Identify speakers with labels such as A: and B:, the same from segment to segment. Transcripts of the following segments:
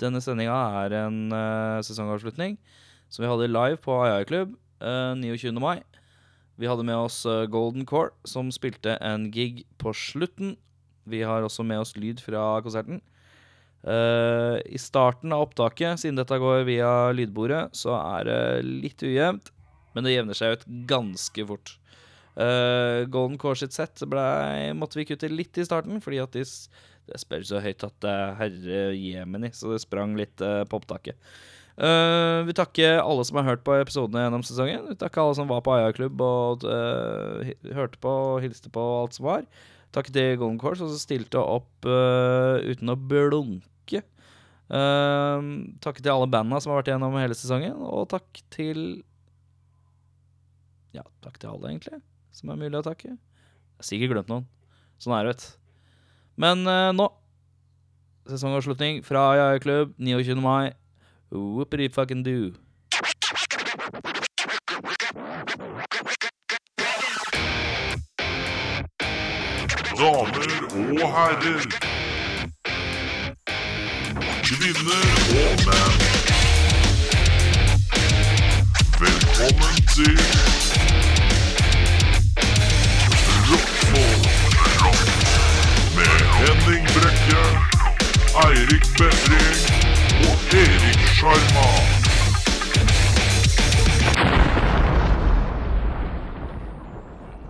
A: Denne sendinga er en uh, sesongavslutning som vi hadde live på AI Klubb uh, 29. mai. Vi hadde med oss eh, Golden Core, som spilte en gig på slutten. Vi har også med oss lyd fra konserten. Uh, I starten av opptaket, siden dette går via lydbordet, så er det litt ujevnt, men det jevner seg ut ganske fort. Uh, Golden Core sitt sett måtte vi kutte litt i starten, fordi at de, det spør så høyt at det er herre jemeni, så det sprang litt eh, på opptaket. Uh, vi takker alle som har hørt på episodene gjennom sesongen. Vi takker alle som var på Aya-klubb og uh, hørte på og hilste på alt som var. Takk til Golden Course, som stilte opp uh, uten å blunke. Uh, takk til alle banda som har vært gjennom hele sesongen, og takk til Ja, takk til alle, egentlig, som er mulig å takke. Jeg har sikkert glemt noen. Sånn er det, vet du. Men uh, nå Sesongavslutning fra Jaja Klubb 29. mai. Whoopity fucking do.
B: Damer og herrer. Kvinner og menn. Velkommen til Henning Brekke, Eirik Bedring og Erik Sjarma.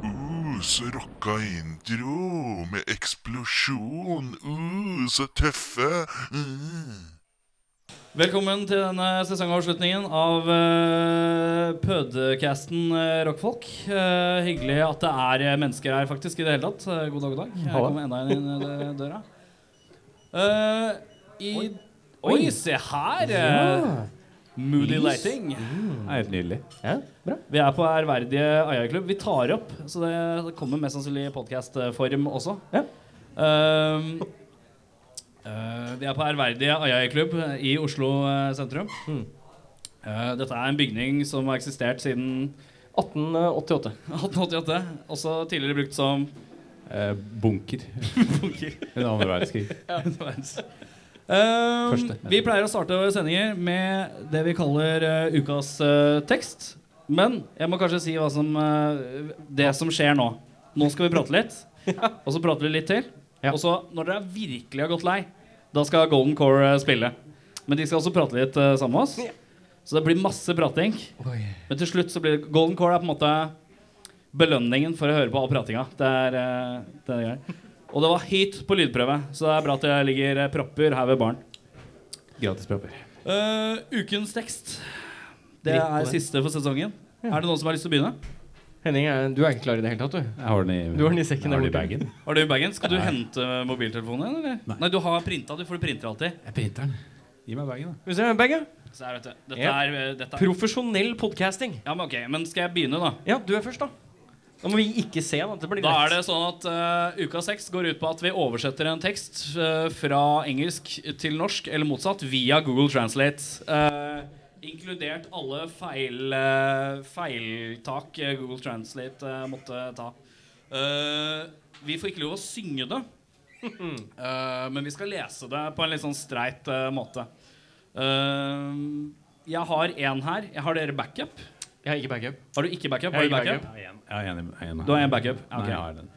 B: Uh, så rocka intro med eksplosjon. Uh, så tøffe. Uh.
C: Velkommen til denne sesongavslutningen av uh, podcasten uh, Rockfolk. Uh, hyggelig at det er eh, mennesker her faktisk i det hele tatt. Uh, god dag, god dag. Jeg kommer enda en inn i døra. Eh, i, oi. se her! eh, Moody lighting.
D: Helt nydelig. Ja, bra.
C: Vi er på ærverdige Aja-klubb. Vi tar opp, så det, det kommer mest sannsynlig i podkastform også.
D: Ja.
C: Eh, vi er på ærverdige Aja-klubb i Oslo eh, sentrum.
D: Mm.
C: Uh, dette er en bygning som har eksistert siden
D: 1888.
C: 1888. Også tidligere brukt som
D: uh, bunker
C: bunker.
D: under andre verdenskrig.
C: Ehm,
D: Første.
C: vi pleier å starte våre sendinger med det vi kaller ukas tekst. Men jeg må kanskje si hva som, det som skjer nå. Nå skal vi prate litt, og så prater vi litt til.
D: Ja.
C: Og så, når dere virkelig har gått lei, da skal Golden Core eh, spille. Men de skal også prate litt uh, sammen med oss. Så det blir masse prating. Men til slutt så blir det Golden Core er på en måte belønningen for å høre på all pratinga. Det er, uh, det er. Og det var hit på lydprøve, så det er bra at det ligger propper her ved baren.
D: Gratis propper.
C: Uh, ukens tekst. Det er siste for sesongen. Er det noen som har lyst til å begynne?
E: Henning, er- du er ikke klar i det hele tatt, du.
D: Jeg har den i,
E: Du har den i sekken
D: har den i
E: borte.
D: bagen.
C: Har du i bagen? Skal du hente mobiltelefonen din? Eller?
D: Nei.
C: du har printa. Du får du printer alltid.
D: Jeg printer den. Gi meg bagen, da.
E: Skal du se,
C: vet du. Dette
E: Ja.
C: er, eh, dette er
E: Profesjonell podcasting.
C: ja, men, ok, men skal jeg begynne, da?
E: Ja, du er først, da. Da må vi ikke se. Da, det blir
C: Da er det sånn at uh, Uka 6 går ut på at vi oversetter en tekst uh, fra engelsk til norsk, eller motsatt, via Google Translate. Eh, inkludert alle feil, eh, feiltak Google Translate eh, måtte ta. Eh, vi får ikke lov å synge det, eh, men vi skal lese det på en litt sånn streit måte. Jeg har én her. Jeg har dere backup.
E: Jeg har ikke backup.
C: Har du ikke backup? Har du backup?
D: Jeg har en,
C: Du har en backup? Okay.
D: Nei, jeg har den.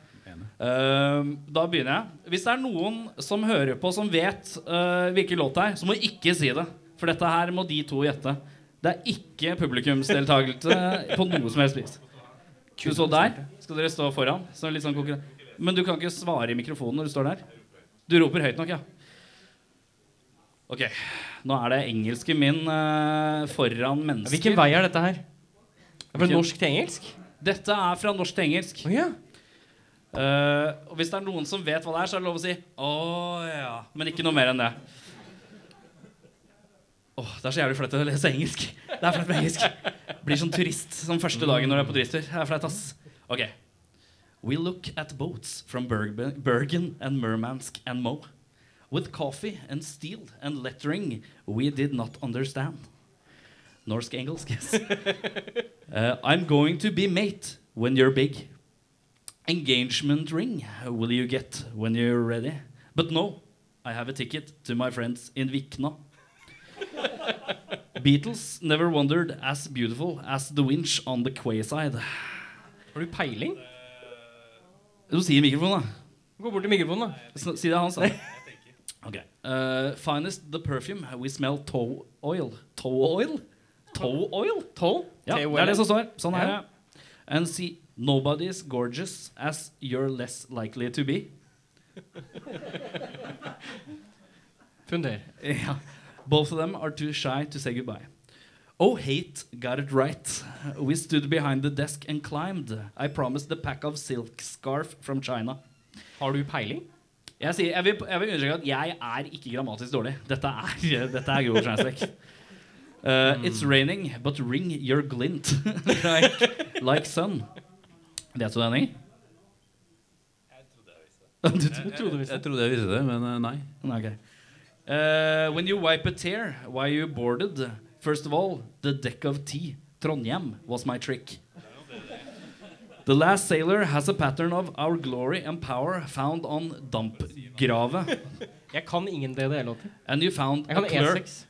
C: Ehm, da begynner jeg. Hvis det er noen som hører på, som vet uh, hvilken låt det er, så må ikke si det. For dette her må de to gjette. Det er ikke publikumsdeltakelse på noe som helst vis. Du står der. Skal dere stå foran? Sånn Men du kan ikke svare i mikrofonen når du står der. Du roper høyt nok, ja. Ok. Nå er det engelsken min uh, foran mennesker.
E: Hvilken vei er dette her? Er fra norsk til engelsk?
C: Dette er fra norsk til engelsk.
E: Oh, ja.
C: uh, og hvis det er noen som vet hva det er, så er det lov å si 'Å ja'. Men ikke noe mer enn det. Åh, Det er så jævlig flaut å lese engelsk. Det er flaut med engelsk. Blir sånn turist som første dagen når du er på turisttur. Det er flaut, ass. Ok. We look at boats from Bergen, Bergen and Murmansk and Mo. With coffee and steel and lettering we did not understand. Norsk engelsk, yes. Uh, I'm going to be mate when you're big. Engagement ring will you get when you're ready? But no, I have a ticket to my friends in Vikna. Beatles never wondered as beautiful as the winch on the quayside.
E: Har du peiling?
C: Du sier mikrofonen, da.
E: Gå bort til mikrofonen, da.
C: Si det, Hans. da. Ok. Uh, finest the perfume we smell toe oil. Toe oil? Toe oil?
E: Toe?
C: Ja, det er det som står. Sånn er det. And see nobody's gorgeous as you're less likely to be.
E: Funder.
C: Yeah. Both of them are too shy to say goodbye. Oh, hate got it right. We stood behind the desk and climbed. I promised the pack of silk scarf from China.
E: Har du peiling?
C: Jeg, sier, jeg, vil, jeg vil understreke at jeg er ikke grammatisk dårlig. Dette er, dette er Google Translate. Uh, It's raining, but ring your glint like, like sun. Vet du det, Henning? Jeg trodde
E: Jeg visste det.
D: Jeg trodde jeg visste det, men eh, nei.
C: Nei, ok. Uh, when you wipe a tear while you boarded, first of all, the deck of tea, Trondheim, was my trick. The last sailor has a pattern of our glory and power found on dampgrave.
E: Jeg kan ingen DDE-låter.
C: And you found
E: Jeg
C: a clerk.
E: E6.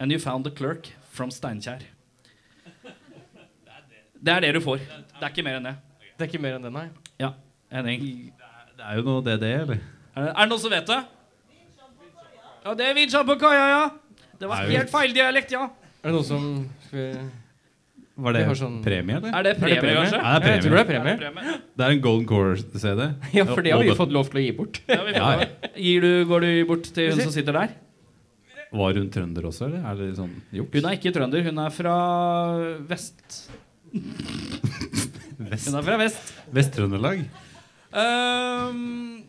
C: And you found a clerk from Steinkjer. Det er det du får. Det er ikke mer enn det.
E: Det er ikke mer enn det, nei.
C: Ja, enig.
D: Det er jo noe DDE, eller?
C: Er det, er det noen som vet det? Ja, det er Vinsja på kaia, ja. Det var
D: Er det-
C: helt feil dialekt, ja.
E: Er det noen som skal vi...
D: Var det
E: sånn-
D: premie, eller?
C: Er det premie,
E: premie?
C: kanskje?
D: Ja, det er
E: Jeg tror det
D: premie.
E: er premie.
D: Det er en Golden Core-CD.
E: Ja, for det har vi fått lov til å gi bort.
C: Ja, vi får
D: Ja.
C: Gir du, går du bort til hun som sitter der?
D: Var hun trønder også, eller? Er det sånn juks?
C: Hun er ikke trønder, hun er fra vest.
D: Vest-
C: Hun er fra vest.
D: Vest-Trøndelag?
C: Um,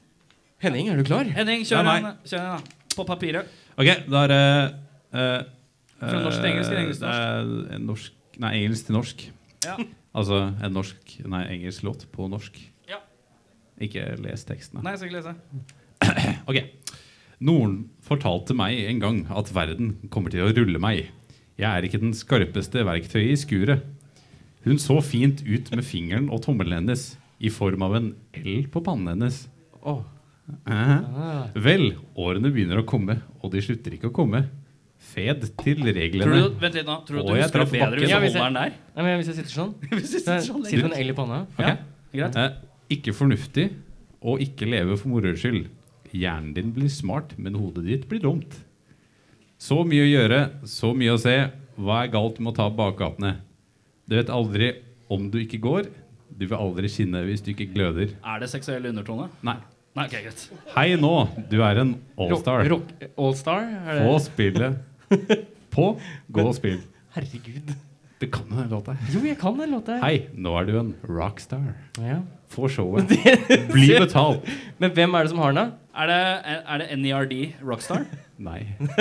E: Henning, er du klar?
C: Henning,
D: Det er
C: kjør en, en, da. På papiret.
D: Ok, da er det uh,
C: Fra norsk til engelsk eller engelsk til
D: norsk? Eh, norsk? Nei, engelsk til norsk.
C: Ja.
D: Altså en norsk, nei, engelsk låt på norsk.
C: Ja.
D: Ikke les teksten.
C: Nei, jeg skal ikke lese.
D: Ok. Noen fortalte meg en gang at verden kommer til å rulle meg. Jeg er ikke den skarpeste verktøyet i skuret. Hun så fint ut med fingeren og tommelen hennes i form av en L på pannen hennes.
E: Åh. Ah.
D: Vel, årene begynner å komme, og de slutter ikke å komme. Fed til
C: Tror
D: reglene.
C: du, vent litt nå. Tror du at du husker det bedre hvis
E: Ja,
C: du
E: hvis
C: holder den der?
E: Nei, men hvis jeg sitter sånn
C: Hvis
E: jeg
C: sitter sånn
E: Sitter
C: lenger.
E: en L i panna.
D: Okay.
C: Ja, greit.
D: Eh, ikke fornuftig, og ikke leve for moro skyld. Hjernen din blir smart, men hodet ditt blir dumt. Så mye å gjøre, så mye å se. Hva er galt med å ta bakgatene? Du vet aldri om du ikke går. Du vil aldri skinne hvis du ikke gløder.
C: Er det seksuell undertone?
D: Nei.
C: Nei, okay, greit.
D: Hei nå, du er en allstar.
E: Allstar? Er
D: På
E: det
D: spillet. På, gå og spill.
E: Herregud.
D: Du kan den låta.
E: Jo, jeg kan den låta.
D: Hei, nå er du en rockstar.
E: Ja.
D: Få showet. Bli betalt.
E: Men hvem er det som har den, da?
C: Er det, er det NERD Rockstar?
D: Nei.
E: Det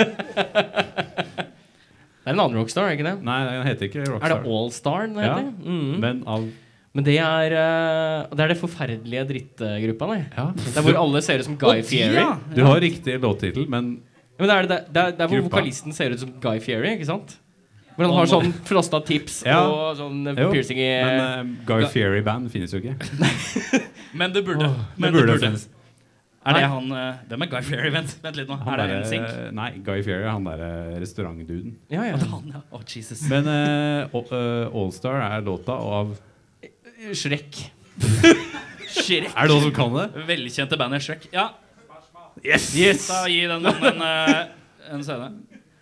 E: er en annen rockstar, er ikke det?
D: Nei, den heter ikke Rockstar.
E: Er det. Allstar den
D: Ja,
E: mm -hmm.
D: Men av
E: Men det er eh, Det er det forferdelige drittgruppa, nei.
D: Ja.
E: Det er hvor alle ser ut som Guy
C: oh,
E: Fieri.
C: ja.
D: Du har riktig låttittel, men
E: Men det er, det, det er, det er hvor vokalisten ser ut som Guy Fieri, ikke sant? Hvor han har sånn frosta tips
D: Ja.
E: og sånn eh,
D: jo,
E: piercing i
D: Men uh, Guy Fieri-band finnes jo ikke.
C: Men det burde.
D: Det
C: Men
D: burde finnes.
C: Er det han Hvem er Guy Fieri? Vent, vent litt nå.
D: Han
C: er det
D: en
C: sink?
D: Nei, Guy Fieri er han derre restaurantduden.
E: Ja, ja.
C: Han, ja. Oh, Jesus.
D: Men uh, All- Allstar er låta av
E: Shrek.
C: Shrek.
D: Er det noen som kan det?
C: Velkjente bandet Shrek. Ja,
D: Yes!
C: da gi den mannen en, eh, en scene.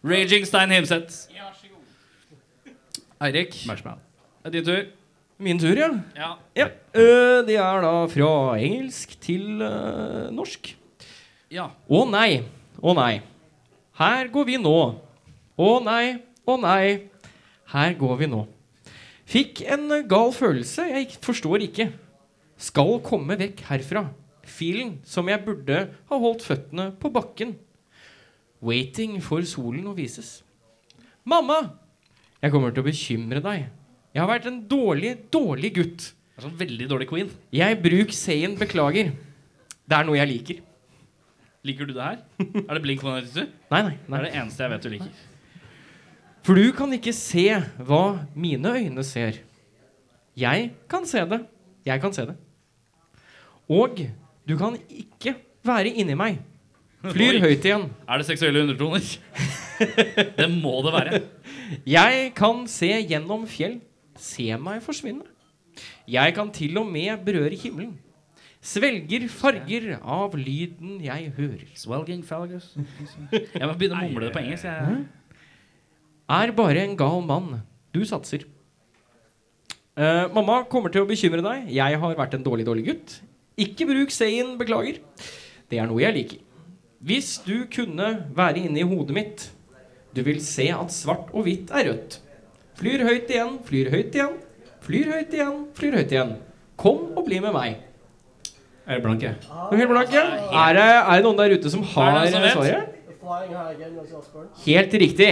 C: Raging Stein Himset. Eirik, det er din tur.
E: Min tur, ja.
C: Ja.
E: ja. Uh, det er da fra engelsk til uh, norsk.
C: ja.
E: Å nei, å nei. Her går vi nå. Å nei, å nei. Her går vi nå. Fikk en gal følelse jeg ikke- forstår ikke. Skal komme vekk herfra. Filen som jeg burde ha holdt føttene på bakken. Waiting for solen å vises. Mamma! Jeg kommer til å bekymre deg. Jeg har vært en dårlig, dårlig gutt.
C: Sånn veldig dårlig queen.
E: Jeg bruk seien beklager. Det er noe jeg liker.
C: Liker du det her? Er det Blink 182?
E: Nei, nei.
C: Det er det eneste jeg vet du liker.
E: For du kan ikke se hva mine øyne ser. Jeg kan se det. Jeg kan se det. Og du kan ikke være inni meg. Flyr
C: Oi.
E: høyt igjen.
C: Er det seksuelle undertoner? Det må det være.
E: Jeg kan se gjennom fjell, se meg forsvinne. Jeg kan til og med berøre himmelen. Svelger farger av lyden jeg hører.
C: Swelging falgus. Jeg må begynne å mumle det på engelsk. Jeg.
E: Er bare en gal mann. Du satser. Uh, mamma kommer til å bekymre deg. Jeg har vært en dårlig, dårlig gutt. Ikke bruk Zain, beklager. Det er noe jeg liker. Hvis du kunne være inne i hodet mitt, du vil se at svart og hvitt er rødt. Flyr høyt igjen, flyr høyt igjen, flyr høyt igjen, flyr høyt igjen. Kom og bli med meg.
D: Er det blank, jeg?
E: Er helt blank, ja. Er det, er det noen der ute som har svaret?
F: Again.
E: Helt riktig.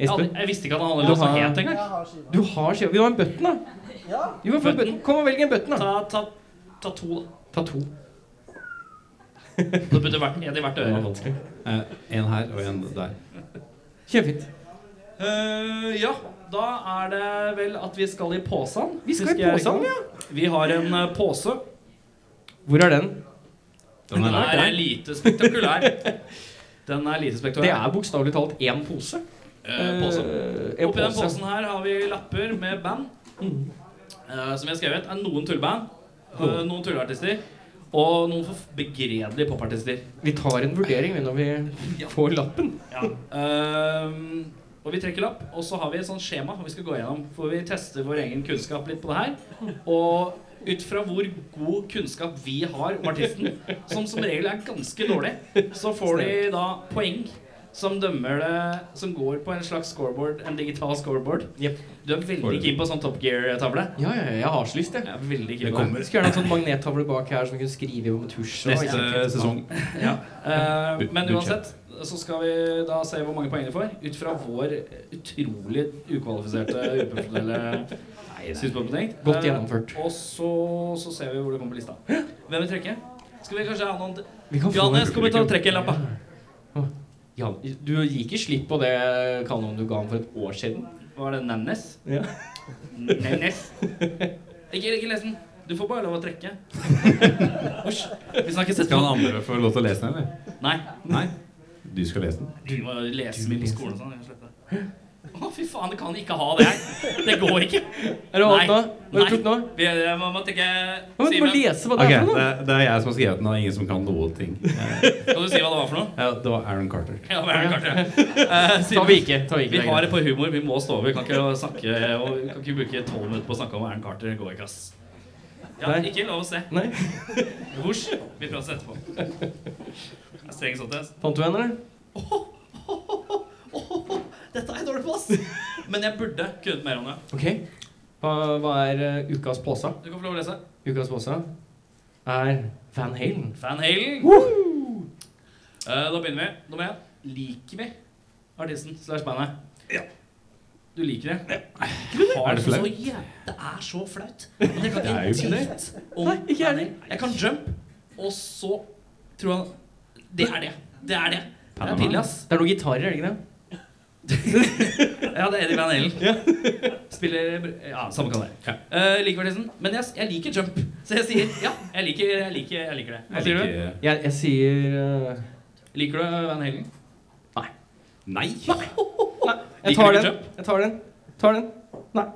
C: Jeg,
E: Espen,
C: jeg visste ikke at han hadde låst
E: har-
C: het engang.
E: Du har skiva. Vi har en button, da.
F: Ja,
E: kan
C: Button.
E: button. Kom og velg en button, da.
C: Ta, ta, ta to, da.
E: Ta to.
C: Du putter en i hvert øre.
D: Eh, en her og en der.
E: Kjempefint.
C: Uh, ja, da er det vel at vi skal i posen.
E: Vi skal i posen, ja.
C: Vi har en uh, pose.
E: Hvor er den?
C: Den
D: Den er
C: er lite spektakulær. Den er lite spektakulær.
E: Det er bokstavelig talt én pose.
C: Eh, pose.
E: Eh,
C: Oppi den posen her har vi lapper med band. eh, som vi har skrevet. er noen tulleband, eh, noen tulleartister og noen begredelige popartister.
E: Vi tar en vurdering når vi får lappen.
C: Ja. Ehm, og vi trekker lapp, og så har vi et sånt skjema vi skal gå gjennom. For vi tester vår egen kunnskap litt på det her. Og ut fra hvor god kunnskap vi har om artisten, som som regel er ganske dårlig, så får de da poeng som dømmer det Som går på en slags scoreboard, en digital scoreboard.
E: Yep.
C: Du er veldig keen på sånn Top Gear-tavle?
E: Ja, ja, ja, jeg har så lyst, jeg.
C: Jeg er veldig keen på det.
E: skulle gjerne hatt sånn magnettavle bak her som vi kunne skrive om med tusj. Neste
D: Neste sesong.
C: Ja. Uh, men uansett så skal vi da se hvor mange poeng vi får, ut fra vår utrolig ukvalifiserte, uprofesjonelle synspunkt.
E: Godt
C: gjennomført.
E: gjennomført.
C: og så, så ser vi hvor det kommer på lista. Hvem vil trekke? Skal vi kanskje ha noen
E: Vi
C: Johannes, kom og ta og trekk en lapp, da.
E: Du gikk ikke slipp på det kallenavnet du ga ham for et år siden.
C: Var det Nannes?
E: Ja.
C: Nannes. Ikke, ikke les den. Du får bare lov å trekke. Hysj. Vi snakkes
D: Skal han andre få lov til å lese den, eller?
C: Nei.
D: Nei. Du skal lese den.
C: Du må lese den på skolen sånn. jeg slipper. Å, fy faen, du kan ikke ha det her. Det går ikke.
E: Er det alt nå? Hva har
C: Nei.
E: du nå?
C: Vi jeg må, må tenke
E: Ja, men Du må lese hva det er for
D: det,
E: noe.
D: det er jeg som har skrevet den, og ingen som kan noen ting. Eh,
C: Kan du si hva det var for noe?
D: Ja, det var Aaron Carter.
C: Ja, det var Aaron Carter? Eh, Simen,
E: vi ikke. Vi ikke
C: Vi
E: det er
C: har et par humor. Vi må stå over. Vi kan ikke snakke og vi kan ikke bruke tolv minutter på å snakke om Aaron Carter. Det går ikke, ass. Ja,
E: Nei.
C: ikke lov å se.
E: Nei.
C: Vosj. Vi prates etterpå. Det er streng sånn.
E: Fant du henne, eller?
C: Dette er en dårlig plass! Men jeg burde kunnet mer om det.
E: Ok. Hva, hva er uh, ukas påse?
C: Du kan få lov å lese.
E: Ukas påse er Van Halen.
C: Van Halen. Uh, da begynner vi. Nummer én. Liker vi artisten slash bandet? Ja. Du liker det? Ja.
D: Er det
C: så
D: flaut?
C: Ja, Det er så flaut. Men jeg kan
D: Det er jo
C: ikke
D: det.
E: Nei, ikke jeg
C: Jeg kan jump, og så tror han Det er det. Det er det. Det er pinlig, ass.
E: Det er noen gitarer, er det ikke det?
C: Ja, det er Eddie Van Halen. Spiller Ja, samme kan det. Uh, liker artisten. Men jeg, jeg liker jump, så jeg sier ja. Jeg liker, jeg liker, jeg liker det. Hva
D: Jeg
C: sier du?
E: Jeg, jeg sier uh,
C: Liker du Van Hellen?
D: Nei!
E: Nei.
C: Nei.
E: Jeg
C: tar
E: den. Jeg tar den. Tar den. Nei.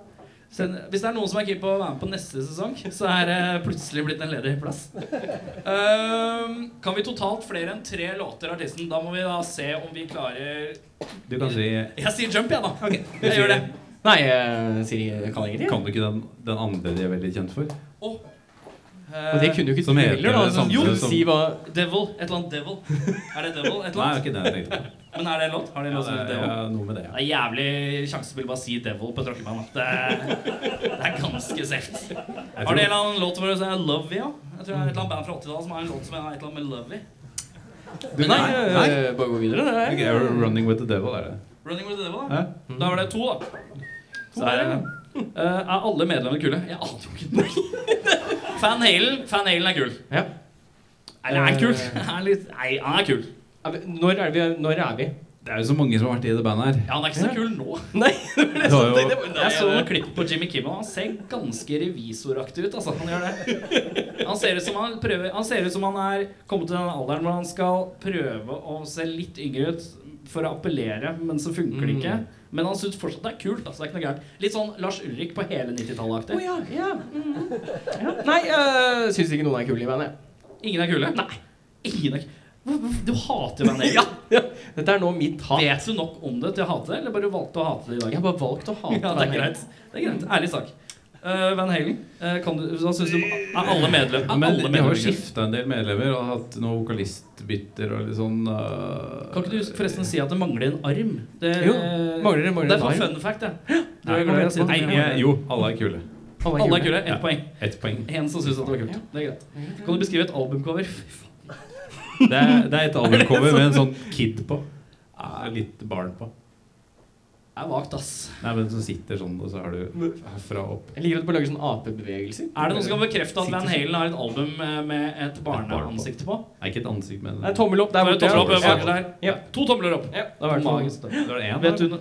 C: Send, hvis det er noen som er keen på å være med på neste sesong, så er det plutselig blitt en ledig plass. Um, kan vi totalt flere enn tre låter artisten? Da må vi da se om vi klarer
D: Du kan si
C: Jeg sier jump, jeg, da. Jeg gjør det.
E: Nei, jeg sier jeg ikke det.
D: Kan du ikke den, den andre de er veldig kjent for?
C: Oh.
E: Uh, det kunne jo ikke
D: Som heter
E: heller, da. Jo,
D: som-
E: si hva
C: Devil. Et eller annet Devil. Er det Devil? Et eller annet?
D: Nei, det
C: er
D: ikke det jeg tenkte på.
C: Men er det en låt? Har de en
D: Ja,
C: låt som
D: det
C: heter
D: er,
C: Devil?
D: noe med det,
C: Det er jævlig sjansespill bare å si Devil på tråkkeband. at Det, det er ganske safe.
D: Jeg
C: Har
D: du
C: de en eller annen låt hvor det er Lovey? Ja? Jeg tror det er et eller annet band fra 80-tallet som har en låt som er et eller annet med Lovey.
E: Nei,
D: Nei, nei.
E: eh, bare gå videre. Det
D: Ok,
E: er.
D: Running with the Devil er det.
C: Running with the Devil, da.
D: Hæ?
C: Da var det to, da. Så er, det- Eh, er alle medlemmer kule? Jeg aner jo ikke. Van Halen Van Halen er kul.
E: Ja.
C: Eller han er kul. Han er litt, nei, han er kul.
E: Når er vi? Når er vi?
D: Det er jo så mange som har vært i det bandet her.
C: Ja, han er ikke så kul nå.
E: Nei,
D: Det var jo,
C: Jeg så noen klipp på Jimmy Kimmel. Han ser ganske revisoraktig ut. Altså. Han gjør det. Han ser ut som han prøver Han ser ut som han er kommet til den alderen hvor han skal prøve å se litt yngre ut for å appellere, men så funker det ikke.
E: Mm.
C: Men han syns fortsatt det er kult. Altså, det er ikke noe gærent. Litt sånn Lars Ulrik på hele 90-tallet-aktig.
E: Å ja, ja. Mm. ja. Nei, jeg syns ikke noen er kule i bandet.
C: Ingen er kule? Nei. Ingen er hvor- Du hater Van Halen.
E: Ja, ja. Dette er nå mitt hat.
C: Vet du nok om det til å hate det, eller bare valgte å hate det i dag?
E: Jeg har bare valgt å hate
C: Ja, det er greit. Det er greit. Ærlig sak. Uh, Van Halen, uh, kan du, hva syns du om er alle medlemmer? Er
D: Men
C: alle
D: de har
C: medlemmer?
D: jo skifta en del medlemmer og hatt noen vokalistbytter og litt sånn uh,
C: Kan ikke du forresten si at det mangler en arm? Det,
E: Jo, mangler mangler
C: det er
E: en
C: for
E: arm.
C: fun fact, det.
D: Nei,
C: å si
D: nei, jeg- Jo, alle er kule.
C: Alle er kule. Ett
D: Ja.
C: poeng.
D: Et poeng.
C: En som syns det var kult. Det er greit. Kan du beskrive et albumcover?
D: Det er, det er et albumcover med en sånn kid på. Ja, litt barn på.
C: Det er vagt, ass.
D: Nei, men som sitter sånn, og så har du herfra opp.
E: Jeg liker at du bare lager sånne apebevegelser.
C: Er det noen som kan bekrefte at Van Halen har et album eh, med et barneansikt på?
D: Nei, ikke et ansikt, men
E: Nei, tommel opp der borte.
C: tommel opp
E: ja. Ja.
C: To tomler opp.
E: Ja, det var i
C: Magisk. Vet
D: du
C: du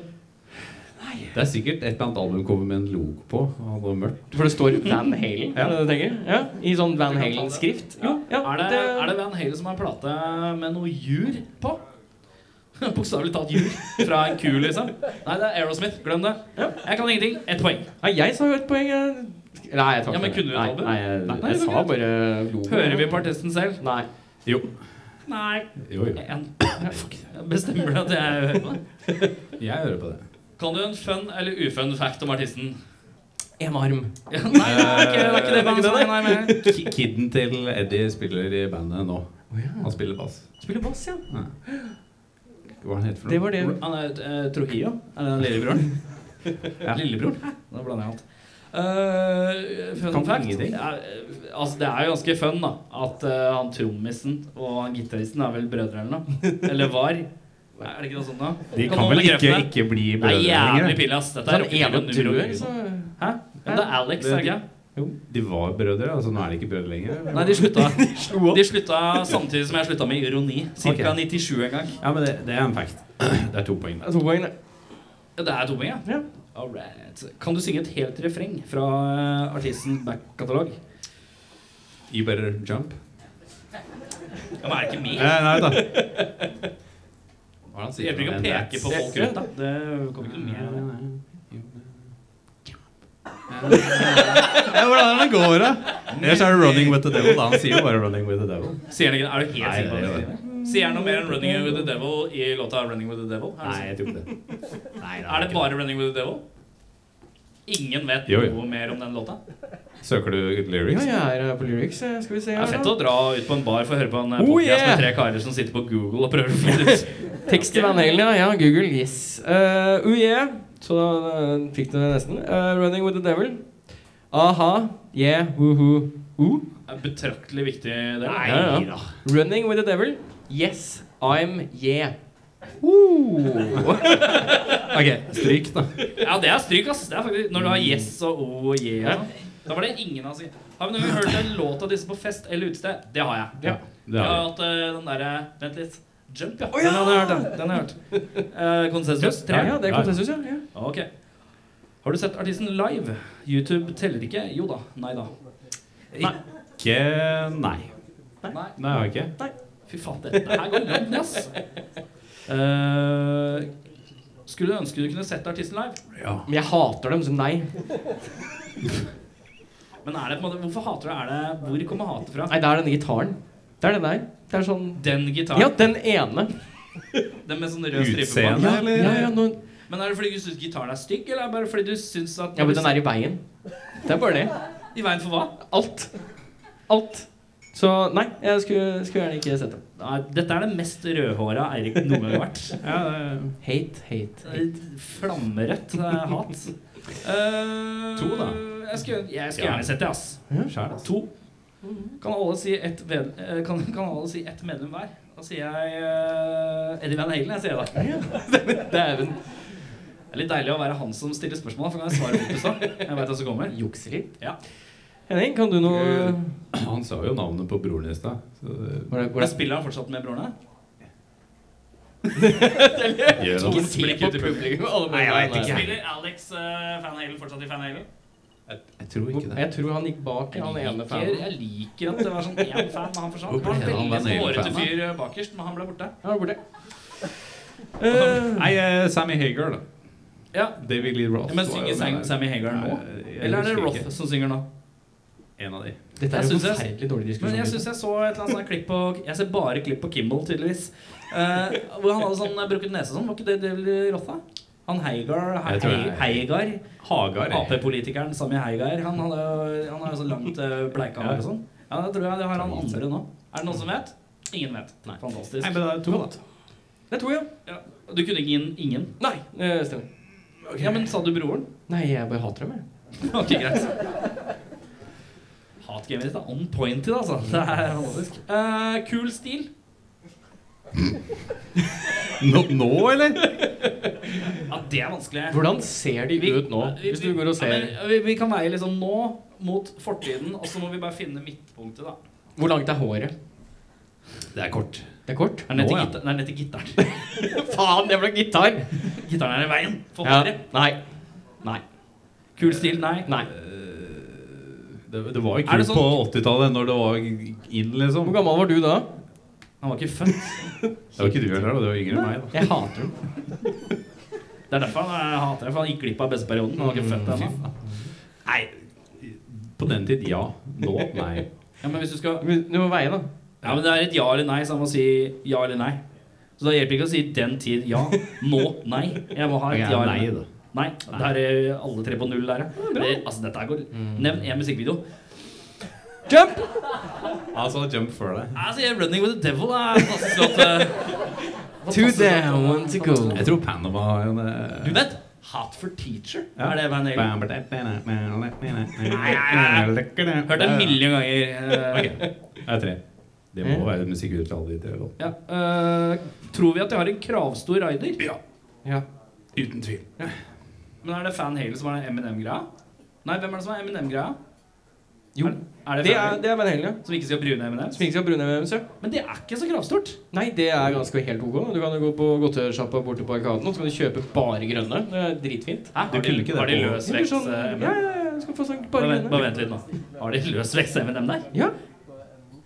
C: no
D: Det er sikkert et eller annet albumcover med en logo på. Og noe mørkt.
E: For det står Van Halen,
D: Ja.
E: det det? Ja, I sånn Van. Halen-skrift. Jo, ja,
C: er, det, er det Van Halen som har plate med noe jur på? Bokstavelig talt jur fra en ku, liksom. Nei, det er Aerosmith. Glem det. Jeg kan ingenting. Ett poeng.
E: Nei, jeg sa jo et poeng. Nei, jeg tar
C: Ja, men
E: ikke
C: kunne du et
E: Nei,
C: album?
E: Nei, jeg,
C: Nei,
E: jeg sa
C: greit.
E: bare logo.
C: Hører vi på artisten selv?
E: Nei.
D: Jo.
C: Nei.
D: Jo, jo.
C: En. Bestemmer du at jeg hører på det?
D: Jeg hører på det.
C: Kan du en fun eller ufun fact om artisten?
E: En arm.
C: Nei, det er ikke det, er ikke det bandet som er nei, men
D: Ki- Kidden til Eddie spiller i bandet nå. Han spiller bass.
E: Spiller bass, ja.
D: Hva han heter for
E: Det var det.
C: Han er uh, Trujillo. Er det han lillebroren?
D: Ja.
C: Lillebror? Nå blander jeg alt. Uh, fun
D: Kan
C: fact er, altså Det er jo ganske fun da at uh, han trommisen og han gitaristen er vel brødre eller noe. Eller var. Er det ikke noe sånt da?
D: De kan
C: kan
D: vel ikke,
C: det?
D: ikke bli
C: Det er
D: brødre
C: jævlig
D: lenger?
C: pinlig, ass. Dette er
E: han ene
C: rockefilm nummer
E: dør,
C: uno.
E: så
C: Hæ? Men det er Alex, er det ikke?
D: Jo, De var brødre, altså nå er de ikke brødre lenger.
C: Nei, de slutta, de slutta samtidig som jeg slutta med ironi. Cirka
D: okay.
C: 97 en gang.
D: Ja, men det, det er en fact. Det er to poeng.
E: Det er to poeng, det.
C: Det er to poeng, ja.
E: Ja.
C: Alright. Kan du synge et helt refreng fra uh, artisten back-katalog?
D: You better jump.
C: Ja, men er det ikke med?
D: Eh, nei da. Hva er det han sier?
C: Jeg bruker å peke på folk rundt, da. Det kommer ikke noe med.
D: Ja, hvordan er det går, da? Ellers er det 'Running with the Devil'. Da. Han sier jo bare 'Running with the Devil'.
C: Sier han ikke Er du helt sikker på
D: det
C: det?
D: det.
C: Sier han noe mer enn 'Running with the Devil' i låta 'Running with the Devil'? Er det,
D: Nei, jeg tror ikke det. Nei,
C: sånn? er det bare 'Running with the Devil'? Ingen vet
D: Jo, jo.
C: noe mer om den låta?
D: Søker du
E: Ja, jeg er på lyrics. eh, Skal vi se
C: Det
E: her,
C: er fett å dra ut på en bar for å høre på en eh,
E: Oh,
C: podcast
E: yeah!
C: med tre karer som sitter på Google og prøver å finne ut.
E: Tekst til Van Halen, ja. ja. Google, yes. Uh, oh yeah. Så da uh, fikk du det nesten. Uh, running with the devil. Aha. Yeah. Woohoo. Uh.
C: Det er betraktelig viktig del.
E: Nei ja. Running with the devil. Yes. I'm yeah. Uh.
D: Ok, stryk, da.
C: Ja, det er stryk, ass. Det er faktisk, når du har yes og o og yeah.
E: Ja.
C: Da var det ingen av oss Har vi noen gang hørt en låt av disse på fest eller utested? Det har jeg.
D: Ja, det
C: Jeg har
D: har vi.
C: hatt uh, den derre Vent litt. Jump, ja.
E: Oh, ja.
C: Den har jeg hørt. Den, den har jeg hørt. Uh, konsensus? Tre?
E: Ja, ja, det er konsensus, ja. ja.
C: Ok. Har du sett artisten live? YouTube teller ikke? Jo da. Nei da.
D: Ikke Nei.
C: Nei.
D: Nei, jeg har ikke.
C: Fy faen, dette her går langt ned, ass. Uh, skulle du ønske du kunne sett artisten live?
D: Ja.
E: Men jeg hater dem, så nei.
C: Men er det på en måte, hvorfor hater du? Er det, hvor kommer hatet fra?
E: Nei, det er denne gitaren. Det er den der. Det er sånn
C: Den gitaren?
E: Ja, den ene.
C: Den med sånn rød stripe på?
E: Ja,
D: eller?
E: ja, ja, noen...
C: Men er det fordi du syns gitaren er stygg, eller er det bare fordi du syns at
E: ja, men den er i veien. Det er bare det.
C: I veien for hva?
E: Alt. Alt. Så nei, jeg skulle, skulle gjerne ikke sett dem.
C: Nei, dette er det mest rødhåra Eirik noen gang har vært.
D: Ja,
E: hate, Hate,
C: hate, er Flammerødt eh, hat. Uh,
D: To, da.
C: Jeg skulle, jeg skulle gjerne sett det, ass.
D: Altså.
C: To. Kan alle si ett eh, kan, kan alle si ett medlem hver? Da sier jeg uh, Eddie Van Halen. Jeg sier det.
E: Dæven.
C: Det er litt deilig å være han som stiller spørsmål, for kan jeg svare på i stad. Jeg vet hva som kommer.
E: Jukse litt.
C: Ja.
E: Henning, kan du noe
D: Han sa jo navnet på broren i stad.
E: er, er,
C: spiller han fortsatt med brorene?
D: Gjør
E: Ikke se på publikum. Alle
D: Nei, jeg vet ikke.
C: Spiller Alex uh, Van Halen fortsatt i Van Halen?
D: Jeg, jeg tror ikke det.
E: Jeg tror han gikk bak han ene fanen.
C: jeg liker at det var sånn én fan, men han forsvant. Det var en veldig hårete fyr eh, bakerst, men han ble borte.
E: Han ble borte. Eh,
D: Nei, uh, Sammy Hager, da.
C: Ja.
D: David Lee Roth.
C: Men synger Sam- Sammy Hager nå?
D: Jeg
C: Eller er det Roth
D: ikke.
C: som synger nå?
D: En av de.
E: dette er jo
C: jeg-
E: forferdelig dårlig
C: Men jeg syns jeg så et eller annet sånt klipp på Jeg ser bare klipp på Kimball, tydeligvis. Uh, hvor han hadde sånn brukket nese sånn. Var ikke det David Roth, da? Han Heigar Heigar.
D: Hagar.
C: Ap-politikeren Sami Heigar. Han, hadde, jo- han har jo så langt uh, bleika hår og sånn. Ja, det tror jeg det har han andre nå. Er det noen som vet? Ingen vet. Fantastisk.
D: Nei, men det er to.
E: Det er to,
C: Ja. Du kunne ikke inn ingen?
E: Nei, det stemmer.
C: Ja, men sa du broren?
E: Nei, jeg bare hater dem, jeg.
C: Ok, greit. Hatgamet ditt er on point i det, altså. Det er fantastisk. Uh, kul stil.
D: Nå, nå, eller?
C: Ja, det er vanskelig.
E: Hvordan ser de ut nå?
C: vi-
E: Hvis du går og
C: ja,
E: ser
C: men, vi, vi kan veie liksom nå mot fortiden, og så må vi bare finne midtpunktet, da.
E: Hvor langt er håret?
D: Det er kort.
E: Det er kort.
C: Er det ned til,
D: ja.
C: gitar, ned til gitaren?
E: Faen, det ble gitar!
C: Gitaren er i veien. For
E: Ja.
C: håret.
E: Nei. Nei.
C: Kul stil, nei.
E: Nei.
D: Det, det var jo
C: Er
D: kult
C: sånn-
D: på 80-tallet, når det var inn, liksom.
E: Hvor gammel var du da?
C: Han var ikke født.
D: Det var ikke du heller, da. Det var yngre enn meg. da
E: Jeg hater dem.
C: Det er derfor han jeg hater det, for han gikk glipp av beste perioden. Han var ikke født ennå.
D: Nei, på den tid ja. Nå nei.
C: Ja, men hvis du skal
E: Du må veie, da.
C: Ja, men det er et ja eller nei, så han må si ja eller nei. Så da hjelper ikke å si den tid ja. Nå nei. Jeg må ha et ja eller
D: nei,
C: nei.
D: da.
C: Der er alle tre på null der, ja. Det, altså, dette her går Nevn én musikkvideo.
E: Jump!
D: Altså, jump før deg.
C: Altså, 'Running with the Devil' er fantastisk låt. Eh,
E: Two down, one to go.
D: Jeg tror Panama har jo det.
C: Du vet Hot for Teacher?
D: Ja.
C: Er det Van Halen?
D: Hørt
C: det en million ganger. okay.
D: Det er tre. Det må være musikkutvalget låtene.
C: Ja, Uh, tror vi at de har en kravstor rider? Ja.
E: Ja.
D: Uten tvil.
C: Men er det Van Halen som er Eminem-greia? Nei, hvem er det som er Eminem-greia?
E: Jo.
C: Er, er det,
E: Det er, det er Van Halen, ja.
C: Som ikke skal brune M&M's?
E: Som ikke skal ha brune med ja
C: Men det er ikke så kravstort.
E: Nei, det er ganske helt ok. Du kan jo gå på godtesjappa borte på Arkaden og så kan du kjøpe bare grønne. Det er dritfint.
C: Hæ?
D: Du
C: Har de,
D: kunne ikke det
C: har de løsvekst
E: Sånn,
C: eh,
E: ja, ja, ja, skal få sånn bare
C: grønne. bare vent litt nå. Har de løsvekst M&M der?
E: Ja.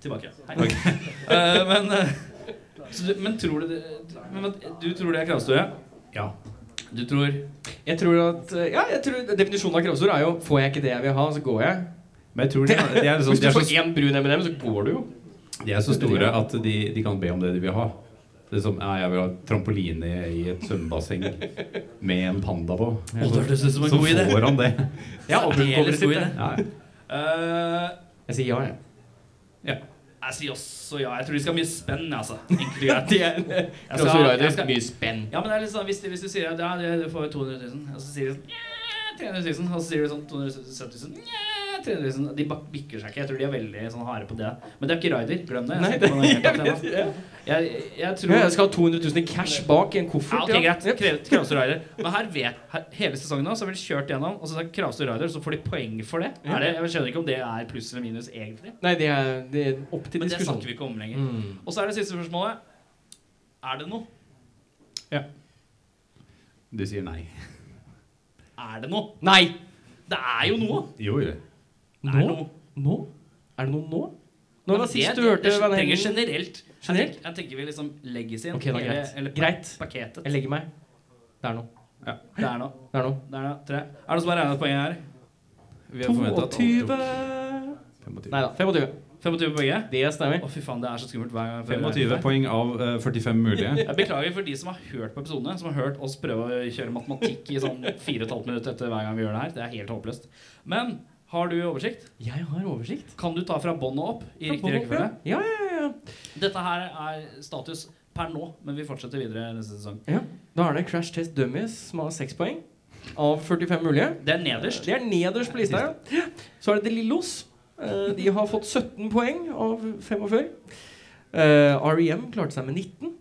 C: Tilbake. Hei. Eh, men, uh, så du, men tror du det men, Du tror det er kravstort,
D: Ja.
C: Du tror
E: Jeg tror at Ja, jeg tror definisjonen av kravstort er jo Får jeg ikke det jeg vil ha, så går jeg.
D: Men jeg tror de, de, er, sånn,
E: Hvis du
D: er
E: får
D: så,
E: én brun M&M, så går du jo.
D: de er så store at de, de kan be om det de vil ha. Det er som, ja, jeg vil ha trampoline i et svømmebasseng med en panda på.
C: Å, det som en
D: Så
C: god idé.
D: får han det.
E: Ja,
C: Aldeles
E: albumcoveret
C: god idé.
D: Ja.
C: Eh,
E: Jeg sier ja, jeg.
C: Jeg sier også ja. Jeg tror de skal ha mye spenn, altså.
E: Det er
C: Jeg skal- jeg skal-
E: Mye spenn.
C: Ja, men det er litt sånn, hvis, du, hvis du sier at ja, du får 200 000, og så sier de sånn «Nja, 300 000, og så sier du sånn 270 000, nja, 300 000 De bikker seg ikke. Jeg tror de er veldig sånn harde på det. Men det er ikke Ryder. Glem det.
E: Nei,
C: Jeg
E: det, jeg, vet, ja.
C: jeg, jeg tror
E: Ja, jeg skal ha 200 000 i cash bak i en koffert.
C: ja, ok, greit. Krev- Kravstor. Men her vet her, hele sesongen nå så har vi kjørt gjennom, og så er Kravstor Rider, så får de poeng for det. Er det. Jeg skjønner ikke om det er pluss eller minus egentlig.
E: Nei, det er, det er opp til
C: Men det
E: diskusjon.
C: snakker vi ikke om lenger.
E: Mm.
C: Og så er det siste spørsmålet. Er det noe? Ja.
D: Du sier nei.
C: Er det noe?
E: Nei!
C: Det er jo noe!
D: Jo, jo.
E: Nå?
C: er noe.
E: Nå? Er det noe nå? Når
C: Men
E: var sist du hørte
C: det
E: Van
C: trenger
E: Halen?
C: generelt.
E: Generelt?
C: Jeg tenker, jeg tenker vi liksom legges
E: inn. Okay,
C: da,
E: greit.
C: eller
E: Greit.
C: paketet.
E: Jeg legger meg. Det er noe.
C: Det er noe.
E: Det er noe.
C: Det er noe. Tre. Er det noen som har regnet poenget her?
D: Vi har forventet at alle
E: 22
D: tok 25.
E: Nei da, 25.
C: 25 på begge?
E: Det stemmer.
C: Å, fy faen, det er så skummelt hver gang.
D: 25 poeng av uh, 45 mulige.
C: Jeg beklager for de som har hørt på episodene, som har hørt oss prøve å kjøre matematikk i sånn 4,5 minutter etter hver gang vi gjør det her. Det er helt håpløst. Men har du oversikt?
E: Jeg har oversikt.
C: Kan du ta fra båndet opp i riktig rekkefølge?
E: Ja, ja, ja.
C: Dette her er status per nå, men vi fortsetter videre neste sesong.
E: ja. Da er det Crash Test Dummies som har 6 poeng. Av 45 mulige.
C: Det er nederst.
E: Det er nederst på lista. ja. Så er det De Lillos. Eh, De har fått 17 poeng av 45. Eh, REM klarte seg med 19.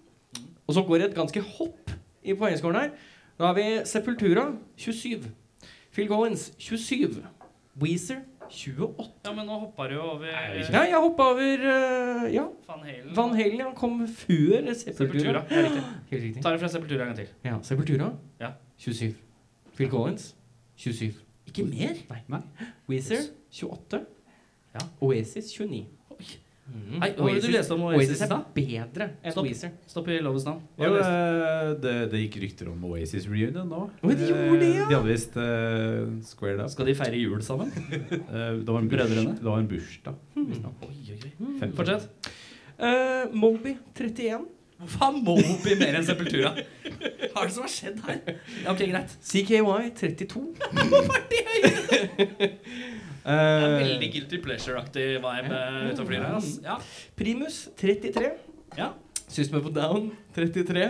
E: Og så går det et ganske hopp i poengskåren her. Da har vi Sepultura 27. Phil Collins 27. Weezer 28.
C: Ja, men nå hoppa du jo over
E: Ja, jeg hoppa over uh, ja.
C: Van Halen.
E: Van Halen ja, kom før
C: Sepultura.
E: Sepultura.
C: Ja, riktig.
E: Helt riktig.
C: Ta det fra Sepultura en gang til.
E: Ja, Sepultura
C: Ja.
E: 27. Phil Collins 27.
C: Ikke mer?
E: Nei.
D: Nei.
E: Weezer 28.
C: Ja.
E: Oasis 29.
C: Nei, hva var du leste om Oasis
E: Oasis er bedre enn. Weezer.
C: Stopp i lovens navn.
D: Jo, eh, det, det gikk rykter om Oasis reunion nå.
E: Oh, de gjorde det, ja.
D: Eh, De hadde visst uh, Square up.
C: Skal de feire jul sammen?
D: Eh, det, var en burs,
C: Brødrene?
D: det var en bursdag. Mm.
C: Oi, oi, oi. Fortsett.
E: Uh, Moby 31.
C: Hva er Moby mer enn Sepultura? Hva er det som har skjedd her? Ja, ok, greit.
E: CKY 32.
C: Hva var Det er
E: Eh,
C: veldig guilty pleasure-aktig vibe uh, ute og flyr her. Ja.
E: Primus 33.
C: ja.
E: System of a Down 33.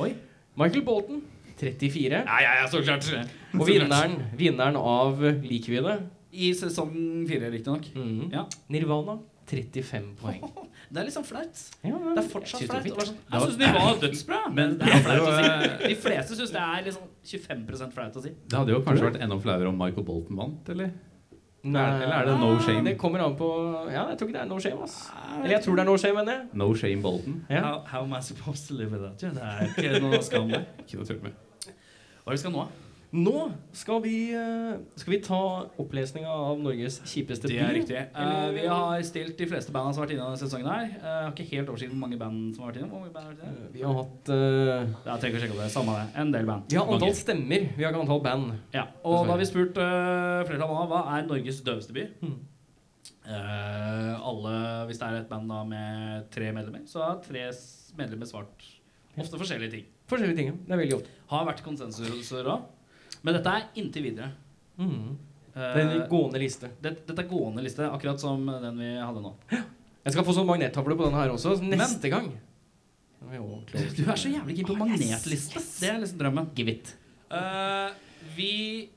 C: Oi.
E: Michael Bolton 34.
C: Ja, ja, ja, så klart.
E: Og vinneren, vinneren av Likvidet
C: I sesong fire, riktignok.
E: mm.
C: Ja.
E: Nirvana 35 poeng.
C: Det er litt sånn flaut.
E: Ja,
C: Det er fortsatt flaut.
E: det
C: sånn, Jeg syns de var dødsbra, men det er flaut å si. De fleste syns det er liksom 25% flaut å si.
D: Det hadde jo kanskje vært enda flauere om Michael Bolton vant, eller?
E: Nei.
D: Eller er det no shame?
E: Det kommer an på Ja, jeg tror ikke det er no shame. ass Eller jeg tror det er no shame, mener jeg.
D: No shame Bolton.
E: Ja.
C: How, how am I supposed to live without you? Det er ikke noe å skamme.
D: Ikke noe tull med.
C: Hva er det vi skal nå?
E: Nå skal vi, eh, skal vi ta opplesninga av Norges kjipeste
C: Det er
E: by.
C: riktig. Uh, vi har stilt de fleste bandene som har vært inne denne sesongen her. uh, har ikke helt oversikt over mange band som har vært inne. Hvor mange band har vært inne?
E: Vi har hatt uh,
C: Jeg trenger ikke å sjekke det. Samme det. En del band.
E: Vi har antall
C: Mange.
E: stemmer, vi har ikke antall band.
C: Ja. Og da har vi spurt uh, flere av hva er Norges døveste by.
E: Hmm.
C: Uh, alle, Hvis det er et band da med tre medlemmer, så har tre medlemmer svart ofte forskjellige ting.
E: Forskjellige ting. ja. Det er veldig ofte.
C: Har vært konsensus òg. Men dette er inntil videre.
E: Mm.
C: Eh,
E: Det er en gående liste.
C: det, dette er gående liste, akkurat som den vi hadde nå.
E: Jeg skal få sånn magnettavle på denne her også, neste neste gang.
C: Du er så jævlig keen på magnetliste. Det er liksom drømmen.
E: Give it.
C: Uh, vi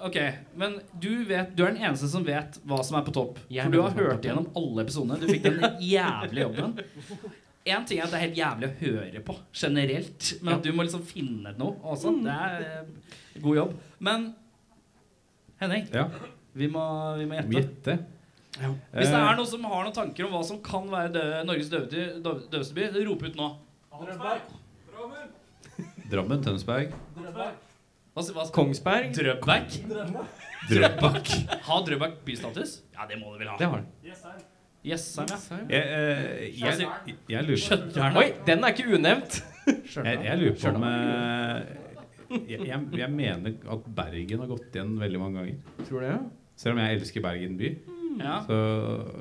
C: Ok, men du, vet, du er den eneste som vet hva som er på topp.
E: Jeg
C: For du har hørt gjennom alle episodene. Du fikk den jævlige jobben. En ting er at det er helt jævlig å høre på generelt, men at du må liksom finne noe også. Det er eh, god jobb. Men Henning,
D: Ja,
C: vi må, vi må gjette.
D: gjette.
C: Hvis det
D: Eh,
C: er noen som har noen tanker om hva som kan være dø Norges døvete- døv- døveste by, rop ut nå.
D: Drammen, Tønsberg.
C: Hva, hva,
E: Kongsberg.
C: Drøbak?
D: Drøbak.
C: Har Drøbak bystatus? Ja, det må det vel ha.
E: Det har den.
C: Jessheim, ja.
D: Jeg, eh, jeg, jeg, lurer,
C: på
E: Oi, den er ikke unevnt.
D: jeg, jeg lurer på om eh, jeg, jeg, jeg mener at Bergen har gått igjen veldig mange ganger.
E: Tror det, ja.
D: Selv om jeg elsker Bergen by,
C: Ja.
D: så,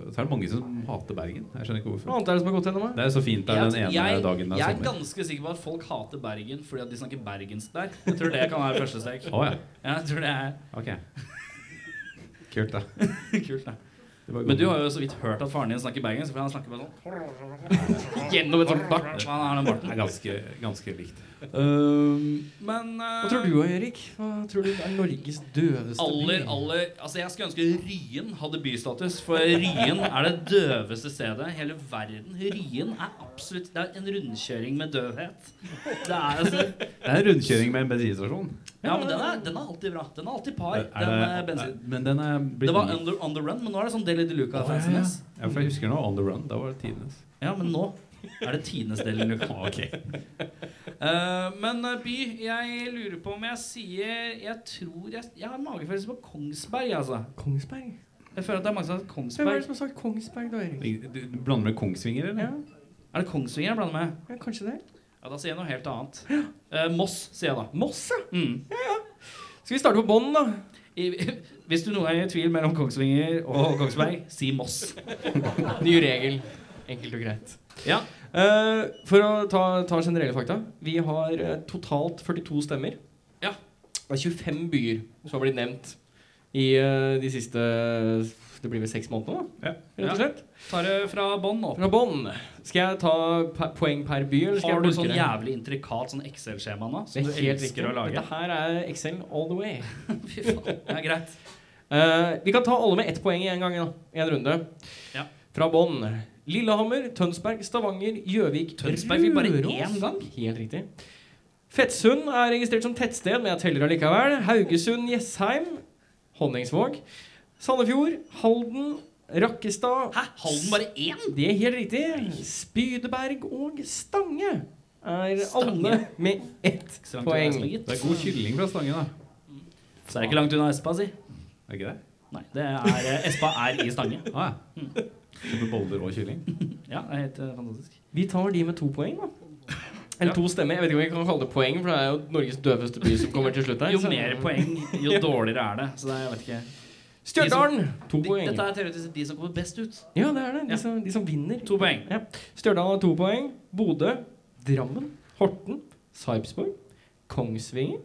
D: så er det mange som hater Bergen. Jeg skjønner ikke
E: Hva
D: hvorfor.
E: annet er det som har gått gjennom?
D: Det er så fint der den ene
C: jeg,
D: dagen det
C: jeg
D: er
C: ganske sikker på at folk hater Bergen fordi at de snakker bergensk der. Jeg tror det kan være første steg.
D: Oh, ja.
C: Ja, jeg tror det er
D: Ok. Kult, da.
C: kult. da Men du har jo så vidt hørt at faren din snakker bergensk, for han snakker bare sånn.
E: Gjennom et sånt bart.
C: Han har den
D: Det er ganske, ganske likt.
C: Um, men uh,
E: Hva tror du, Erik? Hva tror du er Norges døveste
C: Aller,
E: by?
C: aller Altså Jeg skulle ønske Ryen hadde bystatus, for Ryen er det døveste stedet i hele verden. Ryen er absolutt Det er en rundkjøring med døvhet. Det er altså
D: Det er en rundkjøring med en bensinstasjon.
C: Ja, men den er, den er alltid bra. Den er alltid par.
D: Er
C: Den eh,
D: det,
C: bensin.
D: men den er blitt
C: Det var under, on the run, men nå er det sånn Deli de
D: ja, ja.
C: Luca-fanciness.
D: Ja, for jeg husker nå On the Run. Da var det tidenes.
C: Ja, men nå er det Tines Deli de Ok. Uh, men eh, by, jeg lurer på om jeg sier Jeg tror jeg, jeg har magefølelse på Kongsberg, altså.
E: Kongsberg?
C: Jeg føler at det er mange som har sagt
E: Hvem er det
C: Kongsberg.
E: som har sagt Kongsberg, da, Erik?
D: Du du blander med Kongsvinger, eller?
E: Ja,
C: Er det Kongsvinger jeg blander med?
E: ja kanskje det.
C: Ja, Da sier jeg noe helt annet. Uh, Moss, sier jeg da.
E: Moss, ja.
C: Mm.
E: Skal vi starte på bånn, da?
C: I, hvis du noen gang er i tvil mellom Kongsvinger og Kongsberg, si Moss.
E: Ny regel. Enkelt og greit.
C: Ja.
E: Uh, for å ta, ta generelle fakta. Vi har eh, totalt 42 stemmer.
C: Ja.
E: Det er 25 byer som har blitt nevnt i uh, de siste Det blir vel seks månedene, da?
D: Ja.
E: Rett og slett.
C: Tar det fra bånn opp.
E: Fra bånn. Skal jeg ta poeng per by, eller skal
C: Har du sånn jævlig intrikat sånn Excel-skjema nå? Som du
E: helt
C: elsker å lage?
E: Dette her er Excel all the way.
C: Fy faen. Ja, greit.
E: Vi kan ta alle med ett poeng i en gang. I en runde.
C: Ja.
E: Fra bånn. Lillehammer, Tønsberg, Stavanger, Gjøvik,
C: Tønsberg fikk bare én gang.
E: Helt riktig. Fettsund er registrert som tettsted, men jeg teller allikevel. Haugesund, Jessheim, Honningsvåg, Sandefjord, Halden, Rakkestad
C: Hæ? Halden bare én?
E: Det er helt riktig. Spydeberg og Stange er
C: Stange?
E: alle med ett poeng.
C: det,
D: Det er god kylling fra Stange, da.
C: Så er det ikke langt unna Espa, si.
D: Er det ikke det?
C: Nei, det er, eh, Espa er i Stange.
D: Ah, ja. Kjøpe boller og kylling.
C: Ja, det er helt uh, fantastisk.
E: Vi tar de med to poeng, da. Eller to stemmer. Jeg vet ikke om vi kan kalle det poeng, for det er jo Norges døveste by som kommer til slutt her.
C: Jo
E: så-
C: mer poeng, jo dårligere er det. Så det er, jeg vet ikke.
E: Stjørdalen! To
C: De,
E: poeng.
C: dette er teoretisk de som kommer best ut.
E: Ja, det er det. De,
C: Ja.
E: som, de som vinner.
C: To poeng.
E: Ja. Stjørdal har to poeng. Bodø, Drammen, Horten, Sarpsborg, Kongsvinger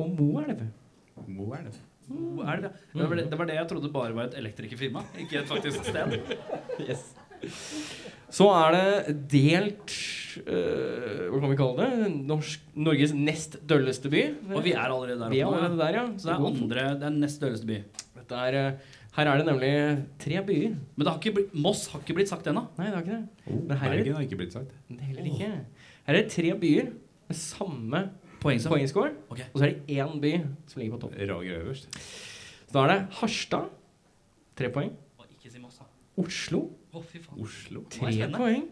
E: og Moelv.
D: Hvor det?
C: Oh, er det, det? Det, var det, det var det jeg trodde bare var et elektrikerfirma, ikke et faktisk sted.
E: Så er det delt uh, Hva kan vi kalle det? Norsk, Norges nest dølleste by.
C: Og vi er allerede der
E: Vi er allerede der, ja.
C: Så det er andre, er nest dølleste by.
E: Dette er, øh, her er det nemlig tre byer.
C: Men det har ikke blitt, Moss har ikke blitt sagt ennå.
E: Nei, det har ikke det. Er
D: Bergen har ikke blitt sagt.
E: det heller ikke. Her er det tre byer med samme
C: Poengsum.
E: poengscore.
C: Okay.
E: Og så er det én by som ligger på topp.
D: Rager øverst.
E: Så da er det Harstad. Tre poeng.
C: Ikke si Moss, da.
E: Oslo.
C: oh, fy faen.
D: Oslo.
E: Tre poeng.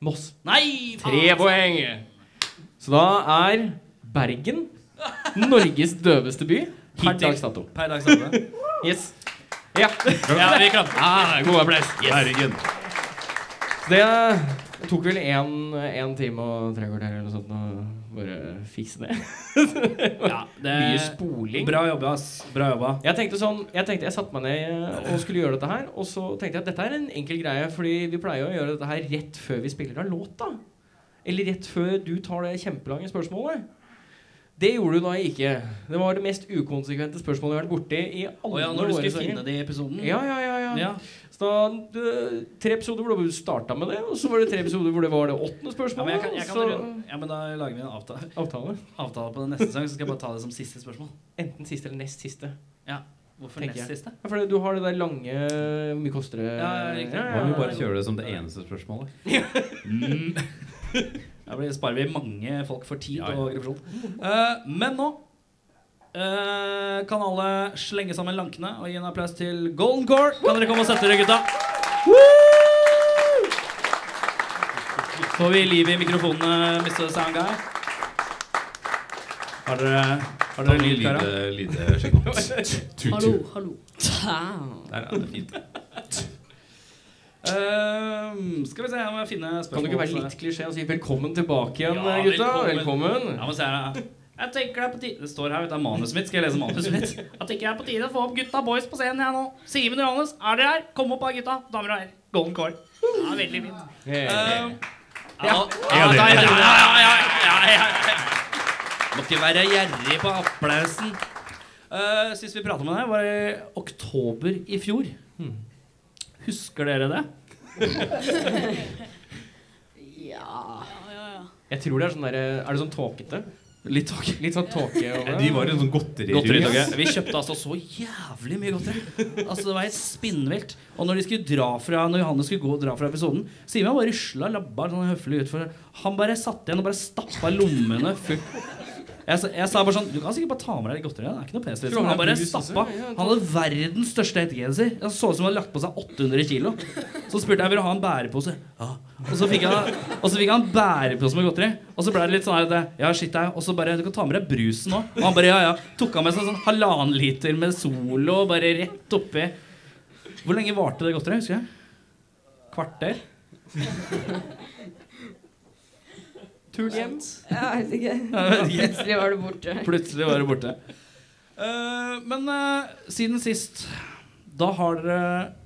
E: Moss.
C: Nei!
E: Tre poeng. Så da er Bergen Norges døveste by per dags dato.
C: Per dags dato.
E: Yes. Ja.
C: Ja, vi klapper.
E: Ah, god applaus.
D: Bergen.
E: Det tok vel én time og tre kvarter eller noe sånt bare fikse det.
C: Ja, det
E: Mye spoling.
C: Bra jobba, ass. Bra jobba.
E: Jeg tenkte sånn, jeg tenkte jeg satte meg ned og skulle gjøre dette her. Og så tenkte jeg at dette er en enkel greie, Fordi vi pleier å gjøre dette her rett før vi spiller av låta. Eller rett før du tar det kjempelange spørsmålet. Det gjorde du da ikke. Det var det mest ukonsekvente spørsmålet jeg har vært borti i alle
C: oh, ja, når du skulle finne det i episoden?
E: Ja, ja, ja, ja.
C: Ja.
E: Så da, øh, tre episoder hvor du starta med det, og så var det tre episoder hvor det var det åttende
C: Ja,
E: spørsmålet.
C: men, jeg kan, jeg kan
E: så
C: ja, men da lager vi en avtale,
E: avtale.
C: avtale på den neste sang, så skal jeg bare ta det som siste spørsmål.
E: Enten siste eller nest siste.
C: Ja, Hvorfor
E: Tenker
C: nest siste?
E: Ja, for du har det der lange Hvor mye koster det?
C: Ja, riktig.
D: ja. Må vi bare kjøre det som det eneste spørsmålet?
C: Da blir- sparer vi mange folk for tid
D: Ja, ja.
C: og aggresjon. Uh, men nå eh, kan alle slenge sammen lankene og gi en applaus til Golden Core. Kan dere komme og sette dere, gutta? Får vi liv i mikrofonene, Mr. Sound Guy? Har dere, har dere lyd, karer?
D: Lydsjekk.
G: Hallo, hallo.
D: Der er det fint.
C: Um, skal vi se om jeg finner spørsmål
E: Kan du ikke være litt klisjé og si 'velkommen tilbake igjen',
C: Ja,
E: gutta?
C: velkommen.
E: Velkommen.
C: Ja, men se her. Jeg tenker Det er på tide Det står her, vet du, manuset mitt. Skal jeg lese manuset mitt? Jeg tenker det er på tide å få opp gutta boys på scenen jeg nå. Simen og Johannes, er dere her? Kom opp da, gutta. Damer og herrer. Golden call. Ja, veldig fint. ja, ja, ja, ja, Må ikke være gjerrig på applausen. Uh, sist vi prata med deg, var i oktober i fjor. Hmm. Husker dere det?
G: ja. Ja, ja, ja.
E: Jeg tror det Er sånn der, Er det sånn tåkete?
C: Litt tåke.
E: Litt sånn tåke over?
D: De var en sånn godteri.
C: Vi kjøpte altså så jævlig mye godteri. Altså Det var helt spinnvilt. Og når de skulle dra fra Når Johannes skulle gå og dra fra episoden, Simen bare rusla labba sånn høflig utfor. Han bare satt igjen og bare stappa lommene fullt. Jeg, sa- jeg sa bare sånn Du kan sikkert bare ta med deg litt godteri. Det er ikke noe pes. Liksom.
E: han
C: bare stappa. Han hadde verdens største hettegenser. Så ut som han hadde lagt på seg 800 kilo. Så spurte jeg vil du ha en bærepose. Ja. Og så fikk han, og så fikk han en bærepose med godteri. Og så ble det litt sånn her Ja, shit, jeg. Og så bare Du kan ta med deg brusen òg. Og han bare ja, ja. Tok han med seg sånn halvannen liter med Solo bare rett oppi. Hvor lenge varte det godteriet? Husker jeg? Kvarter?
E: Turen hjem?
G: Ikke.
C: Jeg vet ikke.
G: Plutselig var det borte.
C: Plutselig var det borte. Uh, men uh, siden sist Da har dere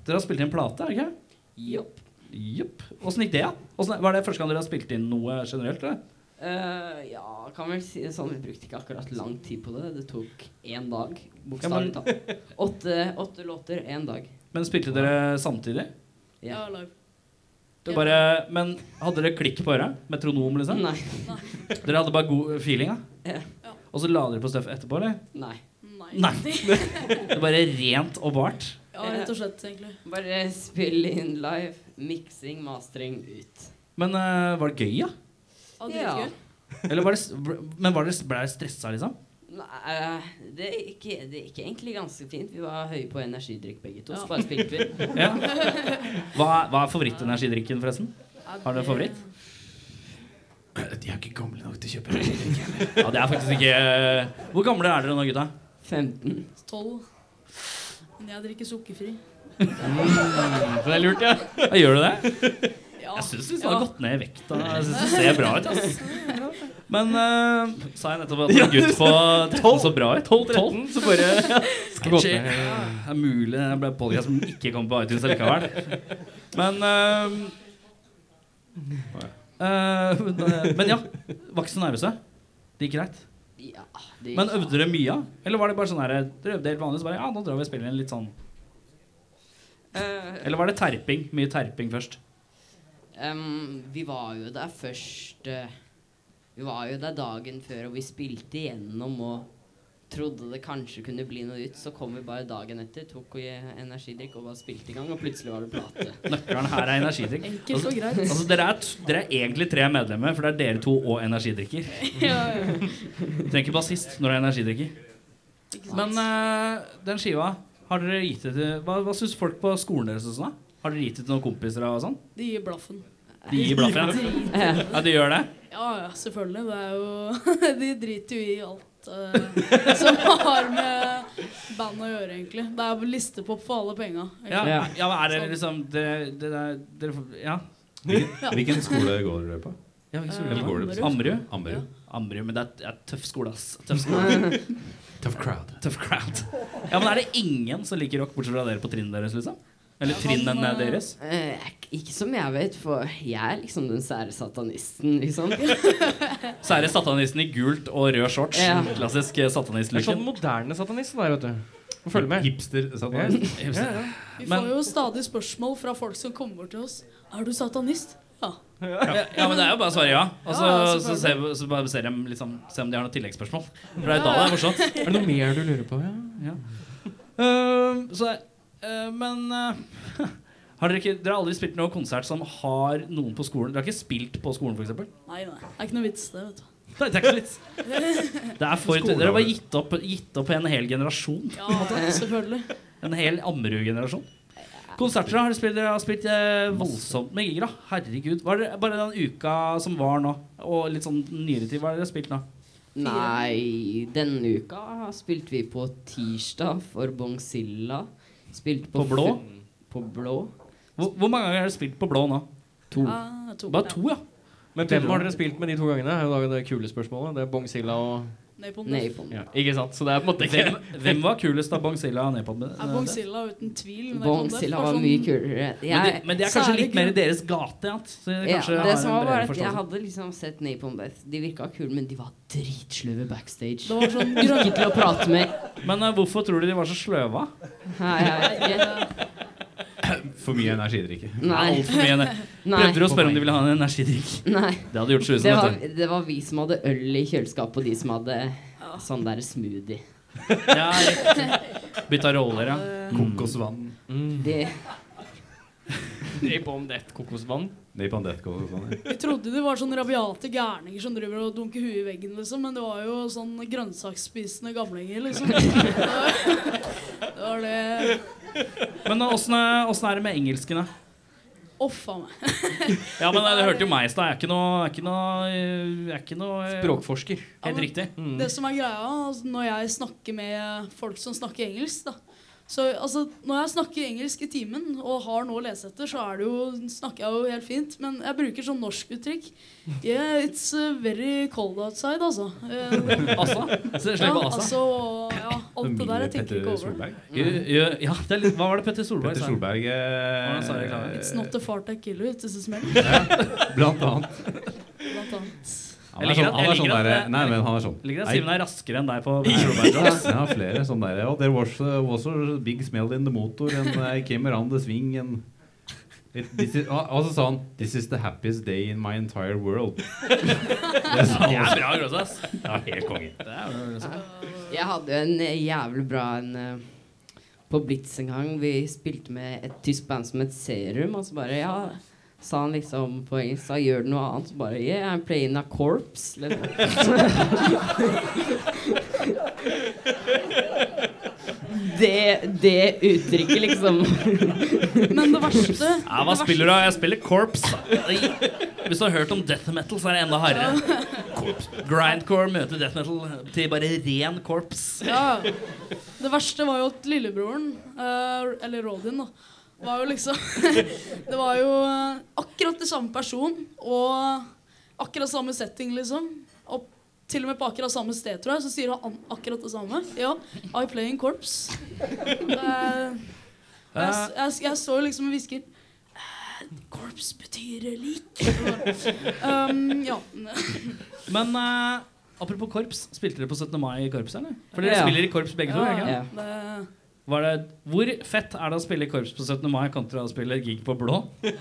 C: Dere har spilt inn plate, er det ikke?
G: Jopp.
C: Jepp. Åssen gikk det? Ja? Åssen- var det første gang dere har spilt inn noe generelt? Eller?
G: Uh, ja, kan vel si det sånn. Vi brukte ikke akkurat lang tid på det. Det tok én dag, bokstavelig talt. Åtte, åtte låter, én dag.
C: Men spilte dere samtidig?
G: Ja.
H: live.
C: Det bare, men hadde dere klikk på øret? Metronom, liksom?
G: Nei.
C: Dere hadde bare god feeling? Ja?
G: Ja.
C: Og så la dere på stuff etterpå, eller?
G: Nei.
H: Nei.
C: Nei. Det er bare rent og bart?
H: Ja, rett og slett, egentlig.
G: Bare spill inn live. Miksing, mastering, ut.
C: Men uh, var det gøy, ja?
H: Ja,
G: Ja.
C: Eller var det, men var det, ble dere stressa, liksom?
G: Nei, eh, det gikk, det gikk egentlig ganske fint. Vi var høye på energidrikk begge to.
H: Ja.
G: Så bare spilte vi.
C: Ja. Hva, hva er favorittenergidrikken, forresten? Har dere favoritt?
D: De er ikke gamle nok til å kjøpe
C: Ja, det er faktisk ikke Hvor gamle er dere nå, gutta?
G: 15.
H: 12. Men jeg drikker sukkerfri.
E: Så det er lurt, ja.
C: Ja, gjør du det?
F: Ja.
C: Jeg syns du har gått ned i vekt. Da. Jeg synes du ser bra ut. Ass. Men uh, sa jeg nettopp at en gutt på 12 så bra ut?
E: 12-13, så bare skal gå ned.
C: Det er mulig det ble podcast som ikke kom på iTunes likevel. Men uh, uh, Men ja. Var ikke så nervøse. Det gikk greit.
G: Ja, det
C: Men øvde dere mye? Eller var det bare sånn her Dere øvde helt vanlig, så bare Ja, nå drar vi og spiller en litt sånn Eller var det terping? Mye terping først?
G: Um, vi var jo der først uh, Vi var jo der dagen før, og vi spilte igjennom og trodde det kanskje kunne bli noe ut. Så kom vi bare dagen etter, tok og energidrikk og bare spilte i gang, og plutselig var det plate.
C: Nøkkelen her er energidrikk.
F: Enkelt og greit.
C: Altså, dere, er t dere er egentlig tre medlemmer, for det er dere to og energidrikker.
F: Ja, ja.
C: Du trenger ikke bassist når du er energidrikker. Men uh, den skiva, har dere gitt det til Hva, hva syns folk på skolen deres og sånn? da? Har dere gitt det til noen kompiser og sånn?
F: De gir blaffen.
C: De gir blaffen? Ja. ja, de gjør det?
F: Ja, ja, selvfølgelig. Det er jo De driter jo i alt uh, som har med band å gjøre, egentlig. Det er listepop for alle penga.
C: Ja, ja, er det liksom det, dere, det Ja.
D: Hvilken skole går dere på?
C: ja
D: det
C: Ammerud?
D: Ammerud.
C: Ammerud, men det er, det er tøff skole, ass. Tøff skole.
D: Tough crowd.
C: Tough crowd. Ja, men er det ingen som liker rock, bortsett fra dere på trinnet deres, liksom? Eller trinnene
F: eh,
C: deres?
G: Eh, ikke som jeg vet, for jeg er liksom den sære satanisten, liksom.
C: sære satanisten i gult og rød shorts.
G: Ja.
C: Klassisk
E: Det
C: eh,
E: er sånn moderne satanist der, vet du. Følg med.
D: Hipster satanist.
F: Vi får jo stadig spørsmål fra folk som kommer til oss. Er du satanist? Ja.
C: Ja, ja, men det er jo bare å svare ja. Og så,
F: Ja,
C: så, ser, vi- så bare ser jeg, liksom, se om de har noen tilleggsspørsmål. For det er jo da det er morsomt.
E: Er det noe mer du lurer på? Ja.
C: Uh, så, uh, men uh, har dere, ikke, dere har aldri spilt noen konsert som har noen på skolen Dere har ikke spilt på skolen, f.eks.?
F: Nei, nei. Det er ikke noe vits, det, vet du.
C: Det er ikke vits. Det er for Dere har bare gitt opp, gitt opp en hel generasjon.
F: Ja, selvfølgelig.
C: En hel Ammerud-generasjon. Konserter har spilt, har spilt eh, voldsomt med giger. Herregud. Var det bare den uka som var nå, og litt sånn nyere tid, hva har dere spilt nå?
G: Nei, denne uka spilte vi på tirsdag for Bongzilla. Spilte på
C: På blå?
G: På blå.
C: Hvor, hvor mange ganger har dere spilt på blå nå?
G: To.
F: Ah, to.
C: Bare to, ja.
E: Men hvem har dere spilt med de to gangene? Er jo det kule spørsmålet. Det er Bongzilla og
F: Napalm Death.
E: ja, Ikke sant? Så det er på en måte
C: Hvem,
E: ikke
C: hvem var kulest av Bongzilla og Nepal?
F: Er Bongzilla uten tvil. Napalm
G: Bongzilla
F: var
G: var
F: sånn-
G: mye kulere.
C: Men, de, men det, er kanskje litt mer i deres gate. Ja. Så
G: ja, det som var bare at jeg hadde liksom sett Napalm Death. De virka kule, men de var dritsløve backstage.
F: Det var sånn
G: Ikke til å prate med.
C: Men uh, hvorfor tror du de var så sløva?
G: Nei, jeg vet ikke.
D: For mye energidrikke.
G: Nei.
C: Altfor mye. Prøvde du å spørre om de ville ha en energidrikk?
G: Nei.
C: Det hadde gjort
G: Det
C: slusen.
G: var,
C: vet
G: det var vi som hadde øl i kjøleskapet, og de som hadde sånn der smoothie.
C: Ja, riktig. Bytta roller, ja.
D: Kokosvann.
G: Det,
E: Napalm på kokosvann.
D: Napalm et kokosvann. Ja.
F: Vi trodde det var sånne rabiate gærninger som driver og dunker huet i veggen, liksom. Men det var jo sånn grønnsaksspisende gamlinger, liksom. Det var det.
C: Men åssen er det med engelsken, da?
F: Off a meg.
C: Ja, men det, hørte jo meg i stad. Jeg er ikke noe, er ikke noe, er ikke noe eh,
E: Språkforsker.
C: Helt riktig.
F: Det som er greia, altså, når jeg snakker med folk som snakker engelsk da, så altså, Når jeg snakker engelsk i timen og har noe å lese etter, så er det jo, snakker jeg jo helt fint. Men jeg bruker sånn norskuttrykk. Yeah, it's uh, very cold outside, altså. Eh,
C: Altså? Så
F: ja,
C: på asa.
F: altså ja, alt det der jeg tenker ikke over.
D: Solberg.
C: Jo, Ja, det er litt, hva var det Petter Solberg
D: Petter? Solberg
C: sa Uh,
D: eh,
F: It's not a fart I kill you, it's a smell.
D: Blant annet.
F: Blant annet.
D: Han er sånn, han er sånn der, Nei, men han er sånn
C: Ligger
D: Nei,
C: Simen er raskere enn deg på Jeg har
D: Ja, flere sånn der oh, There was, uh, was a big smell in the motor And I came around the swing and it, this is, og, og så sa han This is the happiest day in my entire world Det sa han
C: er
D: også
C: bra gråse, ass.
D: Ja, helt konge
C: Det er bra gråse.
G: jeg hadde jo en eh, jævlig bra en eh, på Blitz en gang. Vi spilte med et tysk band som het Serum, og så bare Ja, sa han liksom på engelsk da, gjør du noe annet? Så bare Yeah, I'm playing a corps'. Liksom. det, det uttrykket, liksom.
F: Men det verste
C: Ja, hva spiller du? da? Jeg spiller Corps. Hvis du har hørt om death metal, så er det enda hardere. Grindcore møter death metal til bare ren korps.
F: Ja. Det verste var jo at lillebroren, eh, eller Rodin, da, var jo liksom Det var jo eh, akkurat det samme person og akkurat samme setting, liksom. Og til og med på akkurat samme sted, tror jeg, så sier han akkurat det samme. Ja, I play in corps. Jeg, jeg, jeg står liksom og hvisker «Eh, Korps betyr lik. Um, ja.
C: Men uh, apropos korps, spilte dere på 17. mai i korpset, eller? For dere
G: Ja.
C: spiller i korps begge to?
F: Ja,
C: ikke?
G: Ja.
F: Det,
C: det, hvor fett er det å spille i korps på 17. mai kontra å spille gig på blå?
F: nei,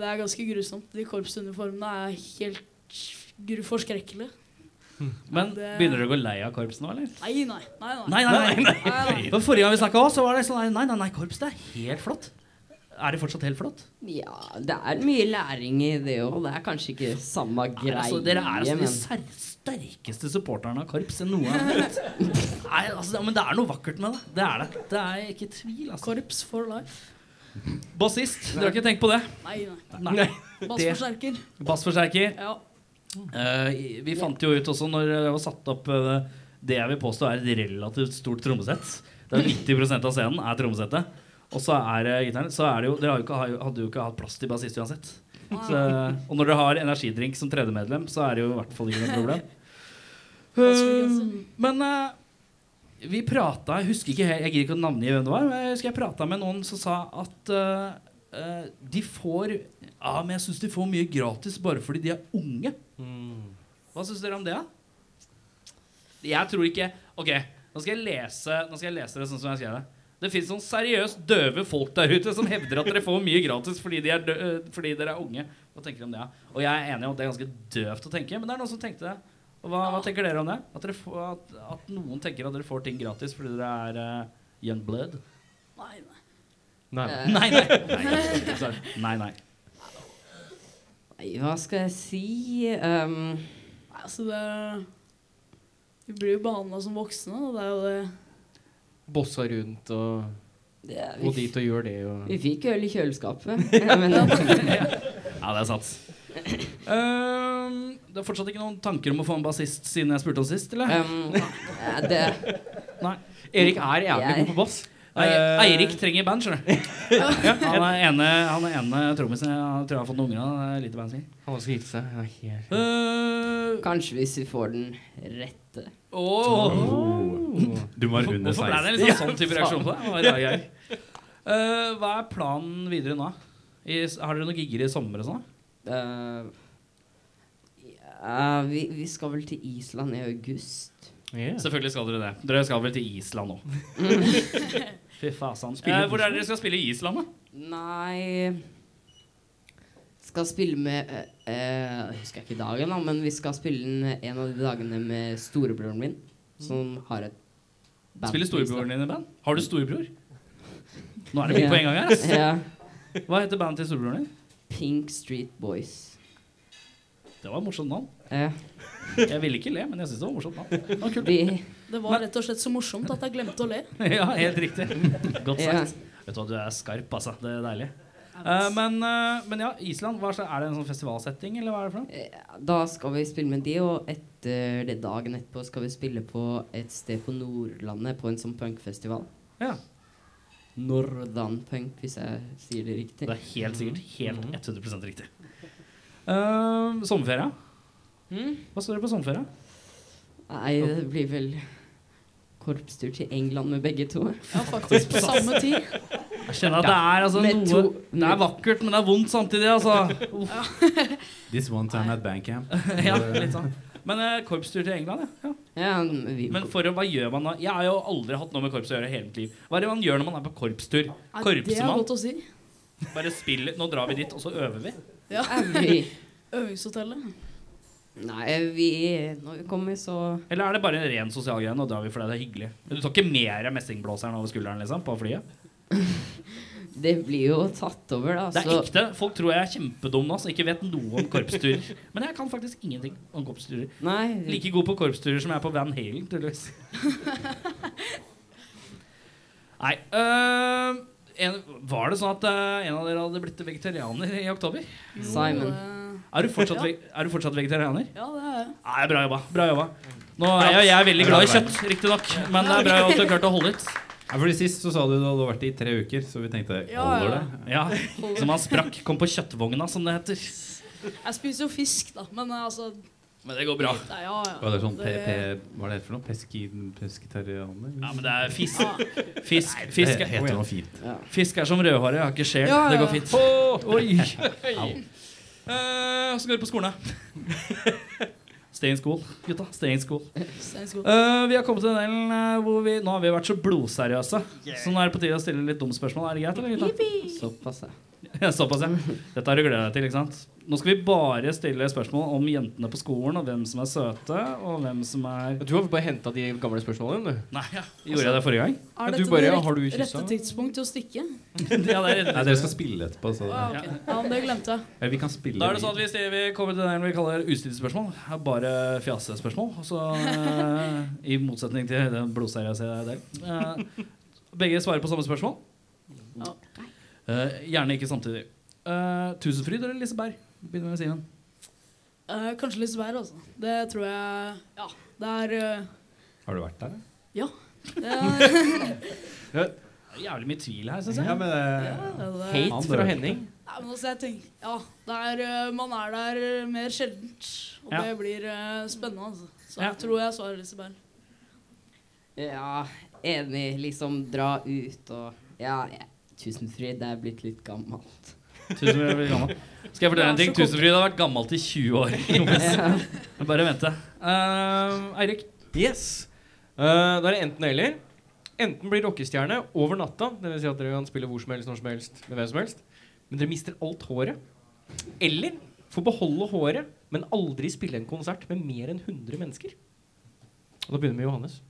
F: det er ganske grusomt. De korpsuniformene er helt forskrekkelige.
C: Men
F: det-
C: Begynner du å gå lei av korps nå, eller?
F: Nei, nei. nei, nei.
C: Nei, nei, nei.
F: Nei, nei.
C: For Forrige gang vi snakka, så var det sånn Nei, nei, nei, korps det er helt flott. Er det fortsatt helt flott?
G: Ja, det er mye læring i det òg. Det er kanskje ikke samme greie,
C: Altså, dere er altså
G: men
C: sterkeste supporterne av korps enn noe møtt. Nei, altså, men det er noe vakkert med det. Det er det. Det er ikke tvil. Altså.
F: Korps for life.
C: Bassist, dere har ikke tenkt på det?
F: Nei, nei.
C: Nei.
F: Bassforsterker.
C: Bassforsterker.
F: Ja.
C: Uh, vi fant jo ut også når det var satt opp uh, det jeg vil påstå er et relativt stort trommesett. Det er 90% av scenen er trommesettet. Og så er det gitaren. Så er det jo, dere har jo ikke, hadde jo ikke hatt plass til bassist uansett. Så, og når dere har energidrink som tredjemedlem, så er det jo i hvert fall ikke noe problem. Uh, men uh, vi prata Jeg husker ikke helt, jeg gidder ikke å navngi hvem det var. Men jeg husker jeg prata med noen som sa at uh, eh, de får Ja, men jeg syns de får mye gratis bare fordi de er unge. Hva syns dere om det? da? Jeg tror ikke Ok, nå skal jeg lese, nå skal jeg lese det sånn som jeg skrev det. Det fins sånn seriøst døve folk der ute som hevder at dere får mye gratis fordi, de er dø øh, fordi dere er unge. Hva tenker dere om det? Og jeg er enig om at det er ganske døvt å tenke, men det er noen som tenkte det. Og hva, hva tenker dere om det? At, dere får, at, at noen tenker at dere får ting gratis fordi dere er uh, young blood?
F: Nei, nei.
E: Nei.
G: eh,
C: Nei, nei. Nei, nei, nei.
G: Nei, hva skal jeg si? Um,
F: Altså, det Vi blir jo behandla som voksne, og det er jo det
E: Bossa rundt og
G: vi,
E: dit og gjør det og
G: vi fikk øl i kjøleskapet. Ja,
C: Ja, det er sats. Um, det er fortsatt ikke noen tanker om å få en bassist siden jeg spurte om sist, eller?
G: um, ja, det,
C: Nei.
E: Erik er jævlig
G: Jeg-
E: god på bass. Eh,
C: Eirik trenger band, skjønner du. Han er ene, han er ene trommisen jeg tror jeg har fått noen unger av.
E: Han skal gifte seg. Ja, helt-
C: Uh,
G: kanskje hvis vi får den rette.
D: Du var under
C: Hvorfor ble det en liksom sånn, type reaksjon på det? Eh, hva er planen videre nå? I, har dere noen gigger i sommer og sånn?
G: Uh, ja, vi, vi skal vel til Island i august.
E: Yeah.
C: Selvfølgelig skal dere det. Dere skal vel til Island nå. Fy fasan.
E: Spille
C: Eh, hvor er det dere skal spille i Island, da?
G: Nei Skal spille med eh, eh, Jeg husker ikke dagen, da, men vi skal spille den en av de dagene med storebroren min, som har et band.
C: Spiller storebroren din i band? Har du storebror? Nå er det mye
G: Ja.
C: på en gang her. ass.
G: Ja.
C: Hva heter bandet til storebroren din?
G: Pink Street Boys.
C: Det var et morsomt navn.
G: Eh,
C: Jeg ville ikke le, men jeg syns det var morsomt navn. Det var kult.
F: Det var rett og slett så morsomt at jeg glemte å le.
C: Ja, helt riktig. Godt
G: Ja.
C: Vet du hva, du er skarp, altså. Det er deilig. Eh, men, uh, men ja, Island, hva er, er det en sånn festivalsetting, eller hva er det for noe?
G: eh, Da skal vi spille med de, og etter det dagen etterpå skal vi spille på et sted på Nordlandet, på en sånn punkfestival.
C: Ja,
G: Nordan Punk, hvis jeg sier det riktig.
C: Det er helt sikkert helt 100 riktig. Uh, sommerferie?
G: Mm?
C: Hva står det på sommerferie?
G: Nei, det blir vel korpstur til England med begge to.
F: Ja, faktisk på samme tid.
C: Jeg kjenner at det er altså noe Det er vakkert, men det er vondt samtidig, altså.
D: This one time at bandcamp.
C: ja, litt sånn. Men uh, korpstur til England, ja. ja. Men for hva gjør man da? Jeg har jo aldri hatt noe med korps å gjøre hele mitt liv. Hva er det man gjør når man er på korpstur?
F: Nei, det er
C: Korpsemann?
F: godt å si.
C: Bare spill Nå drar vi dit, og så øver vi.
F: Ja.
G: vi
F: Øvingshotellet.
G: Nei, vi Når vi kommer, så
C: Eller er det bare en ren sosial greie? Nå drar vi fordi det er hyggelig. Du tar ikke mer messingblåseren over skulderen liksom, på flyet?
G: Det blir jo tatt over, da.
C: Det er
G: Så
C: ekte. Folk tror jeg er kjempedum nå, som ikke vet noe om korpsturer. Men jeg kan faktisk ingenting om korpsturer.
G: Nei.
C: Like god på korpsturer som jeg er på Van Halen, tydeligvis. Nei. øh, en, var det sånn at øh, en av dere hadde blitt vegetarianer i oktober?
G: Simon.
C: Er du fortsatt,
F: Ja.
C: er du fortsatt vegetarianer?
F: Ja, det er jeg.
C: Nei, bra jobba. bra jobba Nå er jeg, jeg er veldig glad i kjøtt, riktignok. Men det er bra at du har klart å holde ut.
D: Ja, fordi Sist så sa du du hadde vært i tre uker, så vi tenkte
F: Ja,
D: holder det?
C: Ja, Som han sprakk. Kom på kjøttvogna, som det heter.
F: Jeg spiser jo fisk, da, men eh, altså
C: Men det går bra.
F: er, ja, ja.
D: Var det sånn
F: Det-
D: pe, pe, Hva er det for noe? Peski pesketarianer?
C: Ja, men det er fisk. Fisk, fisk,
D: det heter noe fint.
C: fisk er som rødhåret. Jeg har ikke sjel.
F: Ja, ja.
C: Det går fint. Oi. Åssen uh, går det på skolen, da? Stay in school, gutta. Stay in school.
F: Steinskog.
C: Eh, vi har kommet til den delen eh, hvor vi Nå har vi vært så blodseriøse. Så nå er det på tide å stille litt dumme spørsmål. Er det greit, eller, gutta?
G: Såpass, ja.
C: Såpass, ja. Dette har du gleda deg til, ikke sant? Nå skal vi bare stille spørsmål om jentene på skolen, og hvem som er søte, og hvem som er
E: Du har bare henta de gamle spørsmålene, du.
C: Nei, ja. Gjorde jeg det forrige gang?
F: Er dette
E: du bare,
F: det
E: ja, har du
F: rette tidspunkt til å stikke?
C: ja, det er
D: Nei, dere skal spille etterpå, så
F: Ah, okay. Ja, men det glemte jeg.
D: Ja, vi kan spille
C: Da er det sånn at vi, vi kommer til den vi kaller. Det er bare fjasespørsmål. Og så, eh, I motsetning til den blodseriøse delen. Eh, begge svarer på samme spørsmål.
F: Ja.
C: Eh, gjerne ikke samtidig. Uh, Tusenfryd eller Liseberg? Begynner med Simen.
F: Uh, kanskje Liseberg, altså. Det tror jeg Ja, det er uh,
D: Har du vært der?
F: Ja. Det er,
C: Det er jævlig mye tvil her, syns jeg.
D: Ja, men
F: ja,
D: eh,
F: det er,
E: Hate fra. Henning.
F: Nei, men også jeg tenker Ja, det er, eh, man er der eh, mer sjeldent. Og
C: Ja.
F: det blir eh, spennende, altså. Så
C: Ja.
F: jeg tror jeg svarer Liseberg.
G: Ja, enig. Liksom dra ut og Ja, ja. Tusenfryd, det er blitt litt gammelt.
C: Tusenfryd er gammel. Skal jeg fortelle en ting? Tusenfryd har vært gammelt i 20 år.
G: Ja.
C: Bare vente. Uh, Eirik.
E: Yes. Uh, da er det enten eller. Enten blir rockestjerne over natta, dvs. Si at dere kan spille hvor som helst, når som helst, med hvem som helst, men dere mister alt håret. Eller få beholde håret, men aldri spille en konsert med mer enn 100 mennesker. Og da begynner vi med Johannes.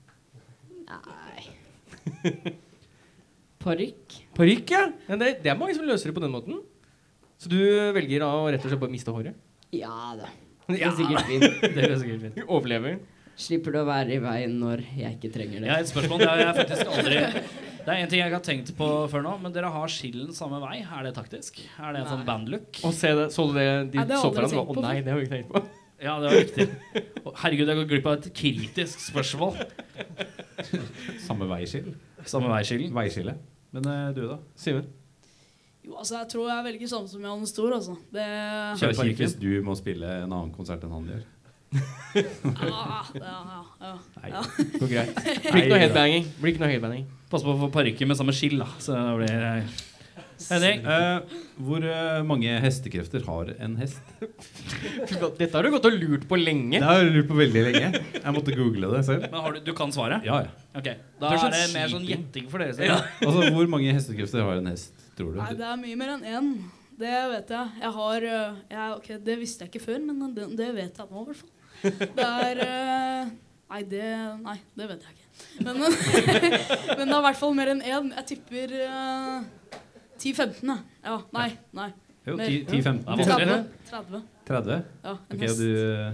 G: Nei Parykk?
E: Parykk, ja. ja det, det er mange som løser det på den måten. Så du velger da å rett og slett bare miste håret?
G: Ja da. Det er sikkert fint.
C: Det er sikkert fint.
E: Du overlever.
G: Slipper det å være i veien når jeg ikke trenger det.
C: Ja, et spørsmål. Det har jeg faktisk aldri Det er en ting jeg ikke har tenkt på før nå, men dere har skillen samme vei. Er det taktisk? Er det en sånn
G: Nei.
C: bandlook?
E: Og se det, så du det de
F: Nei, det
E: så for
F: deg?
E: Å nei, det har vi ikke tenkt på.
C: Ja, det var riktig. Herregud, jeg går glipp av et kritisk spørsmål.
D: samme veiskill.
C: Samme veiskill.
D: Veiskille. Men eh, du, da?
E: Simen.
F: Jo, altså, jeg tror jeg velger samme som Johannes Stor, altså. Det,
D: Det er kjipt hvis du må spille en annen konsert enn han gjør.
F: ja, ja, ja.
D: Nei.
F: det
E: Går greit. Blir ikke noe headbanging. Blir ikke noe headbanging.
C: Pass på å få parykker med samme skill, da. Så det blir Henning.
D: Eh, hvor uh, mange hestekrefter har en hest?
E: Dette har du gått og lurt på lenge.
D: Det har jeg lurt på veldig lenge. Jeg måtte google det selv.
C: Men har du, du kan svaret?
D: Ja, ja.
C: Okay. Da
E: Det er
C: er
E: sånn
C: det mer sånn gjetting for dere. Ja.
D: Altså, Hvor mange hestekrefter har en hest, tror
F: Nei, det er mye mer enn én. Det vet jeg. Jeg har øh, jeg, Ok, det visste jeg ikke før, men det, det vet jeg nå, i hvert fall. Det er øh, Nei, det Nei, det vet jeg ikke. Men, men det er i hvert fall mer enn én. Jeg tipper uh, 10-15. Ja. Nei. nei.
D: Jo,
F: Mer.
D: 10-15?
C: Ja, hva-
F: 30. 30.
D: 30?
F: Ja, en
D: Ok, og
F: hest.
D: du eh,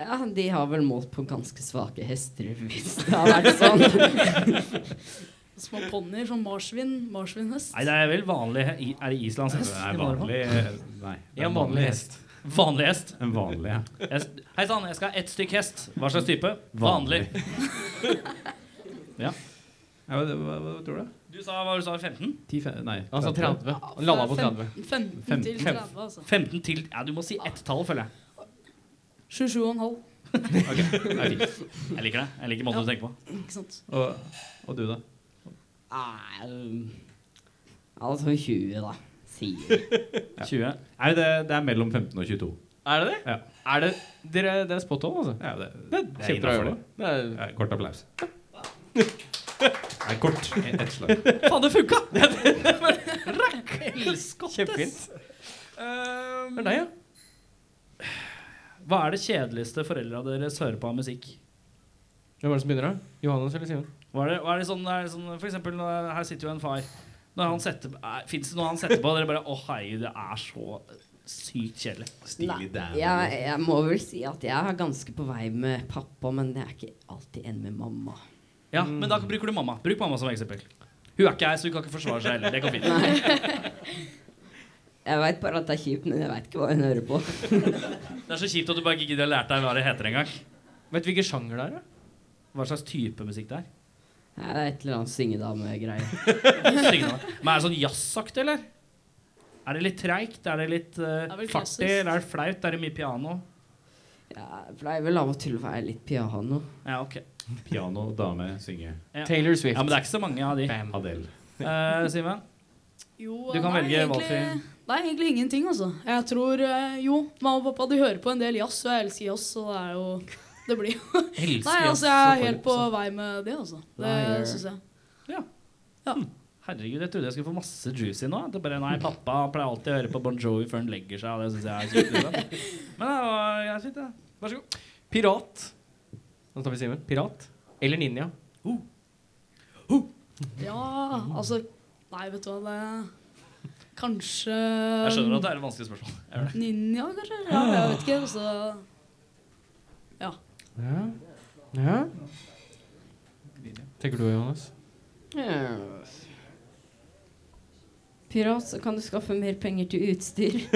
G: Ja, de har vel målt på ganske svake hester hvis det har vært sånn.
F: Små ponnier, sånn marsvin. Marsvinhest.
C: Nei, det er vel vanlig Er det islandshest?
D: Det er
C: i vanlig
D: vanlig eh, Nei. det er
E: En vanlig hest.
C: Vanlig hest.
D: En vanlig, ja.
C: Jeg- Hei sann, jeg skal ha ett stykk hest. Hva slags type?
D: Vanlig.
C: Vanlig.
D: Ja, hva, hva, hva tror du?
C: Du sa hva du sa, 15?
D: 10, fe- nei,
E: Han sa 30. Han landa på 30.
F: 15
D: Fem-
F: til 30, altså.
C: 15 til Ja, du må si ett tall, føler jeg.
F: 27,5.
D: Ok, det er fint.
C: Jeg liker det. Jeg liker måten du tenker på.
F: Ikke sant?
D: Og, og du, da?
G: Nei, um, altså 20, da. Sier
C: 20.
D: Nei, det, det er mellom 15 og 22.
E: Er det det?
D: Ja.
E: Er det dere, det er spot on, altså?
D: Ja, det,
E: Det
D: det er
E: kjempebra
D: innenfor
E: gjort. Det er
D: Ja, kort applaus. Nei, kort. Ett slag.
C: Faen, det funka!
E: Kjempefint.
C: Um,
E: Det er deg, ja.
C: hva er det kjedeligste foreldra deres hører på av musikk?
E: Hvem er det som begynner, da? Johannes eller Simen?
C: Hva er det, hva er det sånn, er det sånn For eksempel, her sitter jo en far. Når Fins det noe han setter på, og dere bare Å, hei, det er så sykt kjedelig.
D: Stilig Dan.
G: jeg, jeg må vel si at jeg er ganske på vei med pappa, men jeg er ikke alltid enig med mamma.
C: Ja, Men da bruker du mamma. Bruk mamma som eksempel. Hun er ikke her, så hun kan ikke forsvare seg heller. Det går fint.
G: Jeg veit bare at det er kjipt, men jeg veit ikke hva hun hører på.
C: Det er så kjipt at du bare ikke gidder å lære deg hva det heter engang.
E: Vet du hvilken sjanger det er?
C: Hva slags type musikk det er.
G: Nei, det er et eller annet syngedame-greie.
C: Men er det sånn jazzaktig, eller? Er det litt treigt? Er det litt uh,
F: er
C: fartig? Eller er det flaut? Er det mye piano?
G: Ja, jeg pleier vel av og til å være litt piano.
C: Ja, ok.
D: Piano, dame, synge.
C: Ja.
E: Taylor Swift.
C: Ja, Men det er ikke så mange av de.
E: Bam.
D: Adele.
C: Uh, Simen?
F: Jo,
C: Du kan
F: nei,
C: velge valgfri.
F: Nei, egentlig ingenting, altså. Jeg tror uh, Jo, mamma og pappa de hører på en del jazz, og jeg elsker jazz, så det er jo Det blir jo Nei, altså, jeg er helt på vei med det, altså. Det syns jeg.
C: Herregud, jeg trodde jeg skulle få masse juicy nå. Det bare, nei, Pappa pleier alltid å høre på Bon Jovi før han legger seg. Det synes jeg er sykt. Men det var greit, fint. det. Vær så god.
E: Pirat. Nå tar vi Simen. Pirat eller ninja?
F: Ja, altså Nei, vet du hva, det Kanskje
C: Jeg skjønner at det er et vanskelig spørsmål. Jeg gjør det.
F: Ninja, kanskje? Ja, jeg vet ikke. Altså Ja.
E: Ja. Tenker du, Johannes?
G: Ja. Pirat, så kan du skaffe mer penger til utstyr.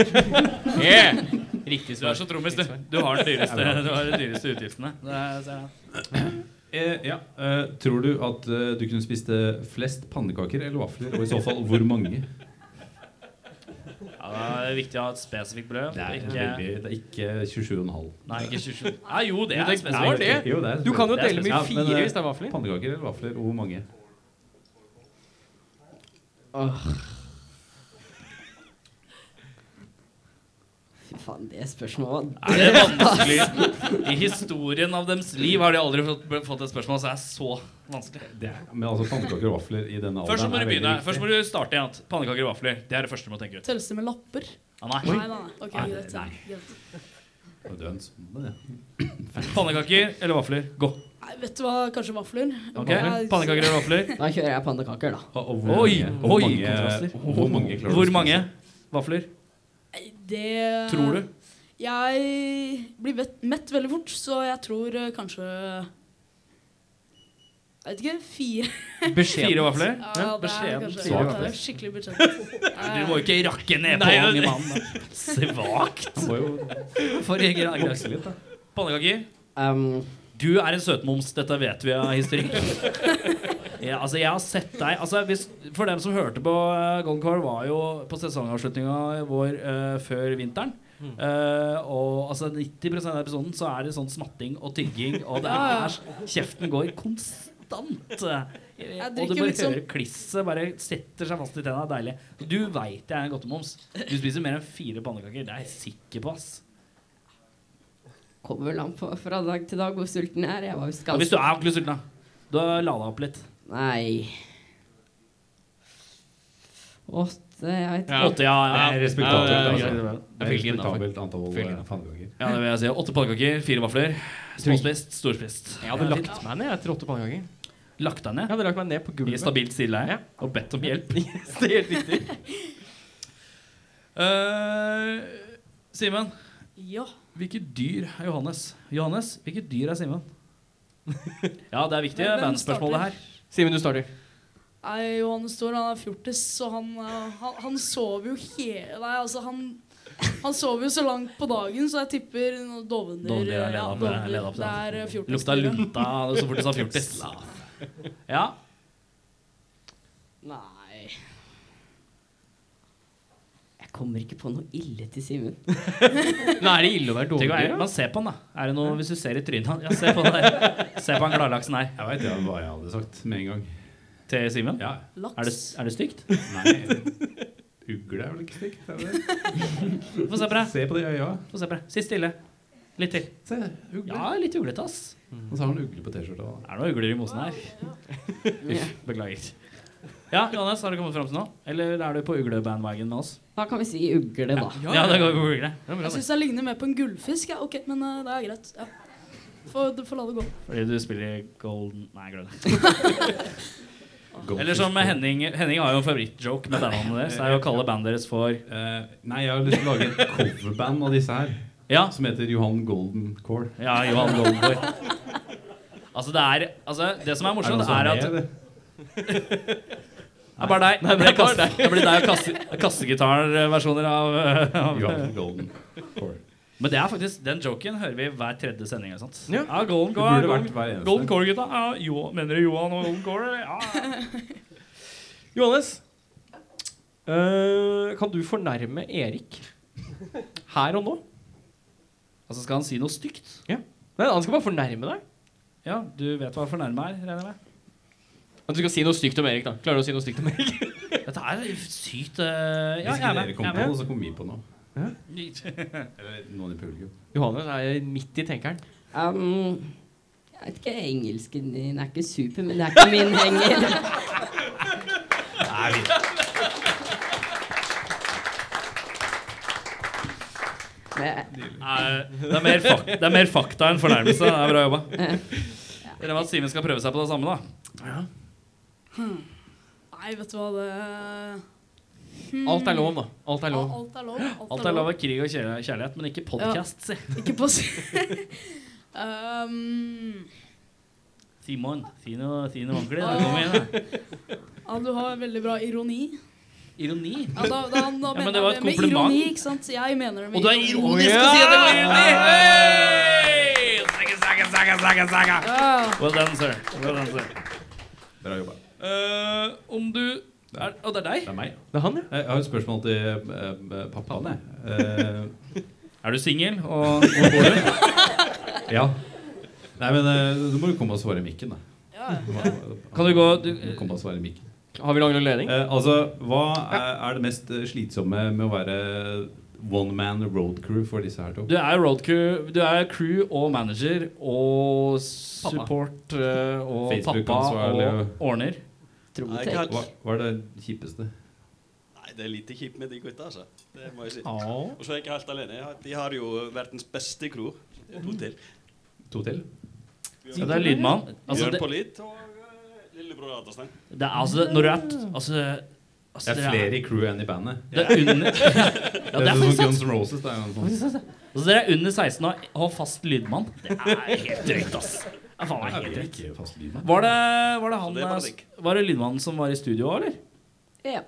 E: Yeah. Riktig
C: Du er så trommis, du. Du har, den dyreste, du har de dyreste utgiftene.
D: Eh, ja. eh, tror du at eh, du kunne spist eh, flest pannekaker eller vafler? Og i så fall hvor mange?
C: Ja, det er viktig å ha et spesifikt brød.
D: Det er,
C: ikke,
D: veldig, det er ikke 27,5.
C: nei, ikke 27. Ja, jo, det er spesifikt.
D: Jo, det er
E: Du kan jo dele med
D: fire Ja, men, eh,
E: hvis det er vafler.
D: Pannekaker eller vafler, hvor mange?
G: Åh. Faen, det spørsmålet
C: Er det vanskelig I historien av deres liv har de aldri fått, fått et spørsmål som er så vanskelig.
D: Det er, men altså pannekaker og vafler i denne
C: Først må du
D: er veldig
C: begynne.
D: viktig.
C: Først må du starte igjen. Pannekaker og vafler. Det er det første du må tenke ut.
F: Tølse med lapper?
C: Ah, nei.
F: Nei, nei, nei. Okay,
D: Nei,
F: greit.
D: nei.
C: Pannekaker eller vafler? Gå.
F: Nei, vet du hva, kanskje vafler. Okay.
C: Pannekaker eller vafler?
G: Da kjører jeg pannekaker, da.
D: Og, og hvor
C: Oi,
D: mange, hvor
C: oi,
D: mange, hvor mange du å
C: Hvor mange vafler
F: Det
C: tror du?
F: Jeg blir mett veldig fort, så jeg tror eh, kanskje Jeg vet ikke. Fire.
E: Beskjedent.
C: Fire vafler?
F: Ja,
C: beskjedent.
F: er skikkelig budsjett.
C: Du må ikke rakke ned på
E: unge
C: mannen. Svakt.
D: Jo
C: For egen. Pannekaker?
G: Um,
C: Du er en søtmoms. Dette vet vi av historikk. Ja, altså, jeg har sett deg altså, hvis, For dem som hørte på uh, Golden Core, var jo på sesongavslutninga vår uh, før vinteren. Uh, og altså 90% av episoden så er det sånn smatting og tygging, og det
F: Ja, ja.
C: er Kjeften går konstant. Og du bare
F: sånn-
C: hører klisset bare setter seg fast i tenna. Deilig. Du veit jeg er en godtemoms. Du spiser mer enn fire pannekaker. Det er jeg sikker på. ass
G: kommer vel an på fra dag til dag hvor sulten jeg er. Jeg var jo
C: Og hvis du er ordentlig sulten, da, da la deg opp litt.
G: Nei Åtte Jeg vet ikke.
E: Ja.
C: Åtte, ja, ja.
D: Det er respektabelt.
C: Ja, det er
D: altså. Det er respektabelt antall eh, pannekaker.
C: Ja, det vil jeg si. Åtte pannekaker, fire vafler. Småspist, storspist.
E: Jeg hadde lagt meg ned etter åtte pannekaker.
C: Lagt deg ned?
E: Jeg hadde lagt meg ned på
C: i stabilt sideleie.
E: Ja.
C: og bedt om hjelp.
E: Yes, det er helt riktig.
C: Uh, Simen,
F: Ja.
C: hvilket dyr er Johannes? Johannes, hvilket dyr er Simen? ja, det er viktig bandspørsmålet her.
E: Simen, du starter.
F: Nei, Johan Thor han er fjortis, så han, eh, han, han sover jo hele Nei, altså, han han sover jo så langt på dagen, så jeg tipper Dovner.
C: Dovner er leda
F: ja,
C: opp,
F: Det er eh, fjortis.
C: Lukta lunta så fort du sa fjortis. Ja.
G: Nei Jeg kommer ikke på noe ille til Simen.
E: Nå er det ille å være
C: er-
E: dårlig.
C: man ser på han, da. Er det noe hvis du ser i trynet hans? Ja, se på han der. Se på han gladlaksen her.
D: Jeg veit ja, hva jeg hadde sagt med en gang.
C: Til Simen?
D: Ja,
F: Laks.
C: Er det, er det stygt?
D: nei Ugle er vel ikke stygt? er det det?
C: Få se på deg.
D: Se på de øya.
C: Få se på deg. Sitt stille. Litt til.
D: Se, ugle.
C: Ja, litt uglete, ass.
D: Og så har han ugle på T-skjorta. Er
C: Det er noen ugler i mosen her. Uff, beklager. Ja, Johannes, har du kommet fram til noe? Eller er du på uglebandwagon med oss?
G: Da kan vi si ugle, da.
C: Ja, det går på ugle.
F: Jeg syns jeg ligner mer på en gullfisk. Ja, ok, men uh, det er greit. Ja. Får la det gå.
C: Fordi du spiller Golden Nei, glem det. Eller som Henning Henning har jo en favorittjoke med bandene deres. Det er jo å kalle bandet deres for
D: uh, nei, jeg har lyst til å lage et coverband av disse her.
C: Ja,
D: Som heter Johan Golden Core.
C: ja Johan Golden Core. Altså, det er Altså, det som er
D: Er det
C: morsomt, er at? Det er bare deg.
E: Nei,
C: Det
E: det er
C: blir,
E: bare
C: kasse, det blir deg og kasse, kassegitarversjoner av, av
D: Golden
C: Men det er faktisk den joken hører vi hver tredje sending. Sant?
E: Ja.
C: Golden
D: Det
C: Core,
D: burde vært
C: Golden,
D: hver.
C: Golden Core gutta. Ja, jo, mener du Johan og Golden Core? Ja.
E: Johannes, øh, kan du fornærme Erik her og nå?
C: Altså Skal han si noe stygt?
E: Nei, Han skal bare fornærme deg.
C: Ja, du vet hva fornærme er, regner jeg med?
E: At du skal si noe stygt om Erik. da Klarer du å si noe stygt om Erik?
C: Dette er sykt uh, Ja,
D: Hvis
C: jeg
D: ikke
C: er med.
D: dere kom på det, så kom vi på noe.
E: Ja.
D: Eller noen i publikum.
E: Johannes er midt i tenkeren.
G: Um, jeg vet ikke, engelsken din er ikke super, men det er ikke min henger. Men,
C: Nei, det, er mer fakta, det er mer fakta enn fornærmelse. Det er bra jobba. Dere med at Simen skal prøve seg på det samme, da.
F: Nei, vet du hva det
E: Alt er lov, da. Alt er lov.
F: Alt er lov.
C: Alt er lov av krig og kjærlighet, men ikke podkast, si.
F: Ikke på um,
C: Simon, si noe, si noe ordentlig. Da kommer vi da.
F: ja, Du har veldig bra ironi.
C: Ironi.
F: Ja, da, da, da
C: men det var et kompliment.
F: ironi, ikke sant? Jeg mener det med
C: Og du er
F: ironisk
C: ironisk å si at det var ironi! Hey!
F: Ja,
C: Well done, sir. Well done, sir.
D: Bra jobba.
C: Eh, om du er, Å, det er deg?
D: Det er meg.
E: Det er han, ja.
D: Jeg har et spørsmål til uh, pappaen. jeg. Eh,
C: Er du singel? Og hvor bor du?
D: ja. Nei, men eh, du må jo komme og svare i mikken, da. Du må-
C: Kan du gå du,
D: du må komme og svare i mikken.
E: Har vi lang ledning?
D: Eh, altså, Hva er, er det mest eh, slitsomme med å være one man road crew for disse her to?
C: du er road crew Du er crew og manager og support eh, og pappa
D: Facebook-ansvarlig
C: og ordner.
H: Nei,
D: Hva, hva er det kjipeste?
H: Nei, det er lite kjipt med de gutta, altså. Det må jeg si. Og så er jeg ikke helt alene. De har jo verdens beste crew. To til.
D: To til?
C: Ja, det er lydmann. Altså,
H: Bjørn
C: det,
H: Pollitt og uh, lillebror Adelstein.
C: det er altså Når du er altså, altså,
D: Det er flere i crew enn i bandet.
C: Det er under Ja,
D: det
C: det er
D: er sånn. Guns N' Roses. Det er sånn.
C: Altså, dere er under 16 og har fast lydmann. Det er helt drøyt, ass. Faen
D: Ja,
C: helt
D: vi er lydmann.
C: Var det, var det han
H: er
C: eh. Var det lydmannen som var i studio òg, eller?
G: Ja.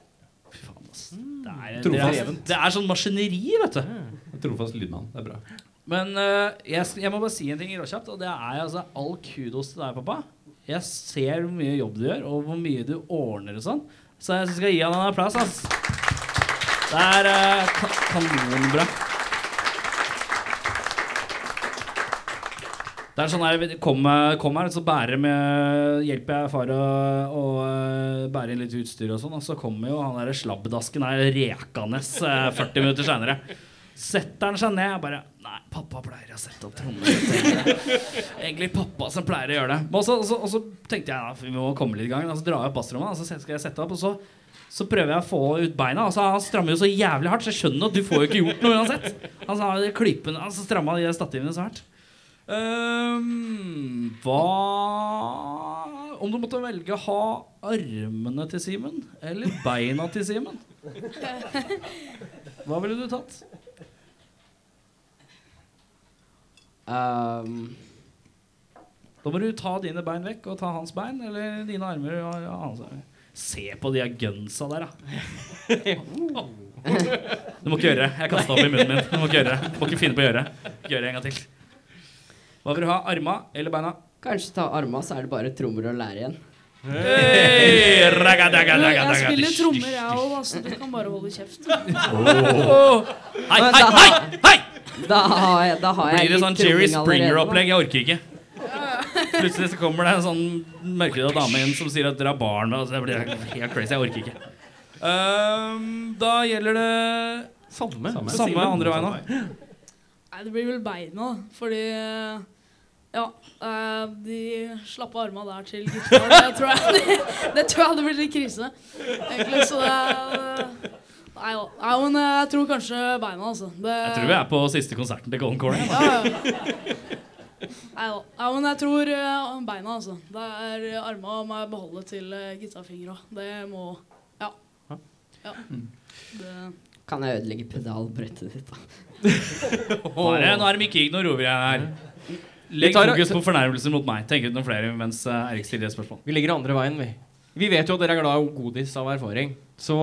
C: Fy faen, ass. Det er, det, er, det er sånn maskineri, vet du.
D: Trofast lydmann. Det er bra.
C: Men eh, jeg, jeg må bare si en ting råkjapt, og det er altså all kudos til deg, pappa. Jeg ser hvor mye jobb du gjør, og hvor mye du ordner og sånn. Så jeg skal gi han en applaus, ass. Det er uh, ka kanonbra. Det er sånn her, kom, kom her, så bærer med, hjelper jeg far å, å eh, bære inn litt utstyr og sånn, og så kommer jo han der slabbedasken her rekende eh, 40 minutter senere. Setter han seg ned og bare Nei, pappa pleier å sette opp trommer. Egentlig pappa som pleier å gjøre det. Og så, og så, og så tenkte jeg da, vi må komme litt i gang. Og så drar jeg opp bassrommet, og så skal jeg sette opp, og så, så prøver jeg å få ut beina. Altså, han strammer jo så jævlig hardt, så jeg skjønner at du får jo ikke gjort noe uansett. Han sa de klypene, han stramma de stativene så hardt. Ehm, hva Om du måtte velge å ha armene til Simen eller beina til Simen? Hva ville du tatt?
G: Um,
C: Da må du ta dine bein vekk og ta hans bein, eller dine armer og ja, hans armer. Se på de gunsa der, da. Du må ikke gjøre det. Jeg kasta opp i munnen min. Du må ikke gjøre det. Du må ikke finne på å gjøre det. Gjør det en gang til. Hva vil du ha? Arma eller beina?
G: kanskje ta arma, så er det bare trommer og lære igjen.
C: Hey, raga, daga,
F: daga,
C: daga,
F: jeg spiller trommer, jeg òg, så du kan bare holde kjeft.
C: Hei, hei, hei! hei!
G: Da har jeg, da har jeg
C: Blir det
G: litt
C: sånn Jerry Springer-opplegg? Jeg orker ikke. Plutselig så kommer det en sånn mørkhuda dame inn som sier at dere har barn. Og så blir jeg helt crazy. Jeg orker ikke. Um, da gjelder det
E: Samme.
C: samme andre veien òg.
F: Nei, det blir vel beina, fordi Ja, Uh, de slappe arma der til gutta. det tror jeg det, tror jeg hadde blitt litt krise. Egentlig, så det er Nei da. Nei, men jeg tror kanskje beina, altså. Det,
C: Jeg tror vi er på siste konserten til.
F: Ja, ja. Nei da. Men jeg tror eh, beina, altså. Det er arma må jeg beholde til gitarfingra. Det må Ja. ja. Det,
G: Kan jeg ødelegge pedalbrettet ditt, da?
C: Nå er det, nå er det her. Legg
E: tar-
C: fokus på fornærmelser mot meg. Tenk ut noen flere mens eh, Erik stiller et spørsmål.
E: Vi legger andre veien, vi. Vi vet jo at dere er glad i godis av erfaring. Så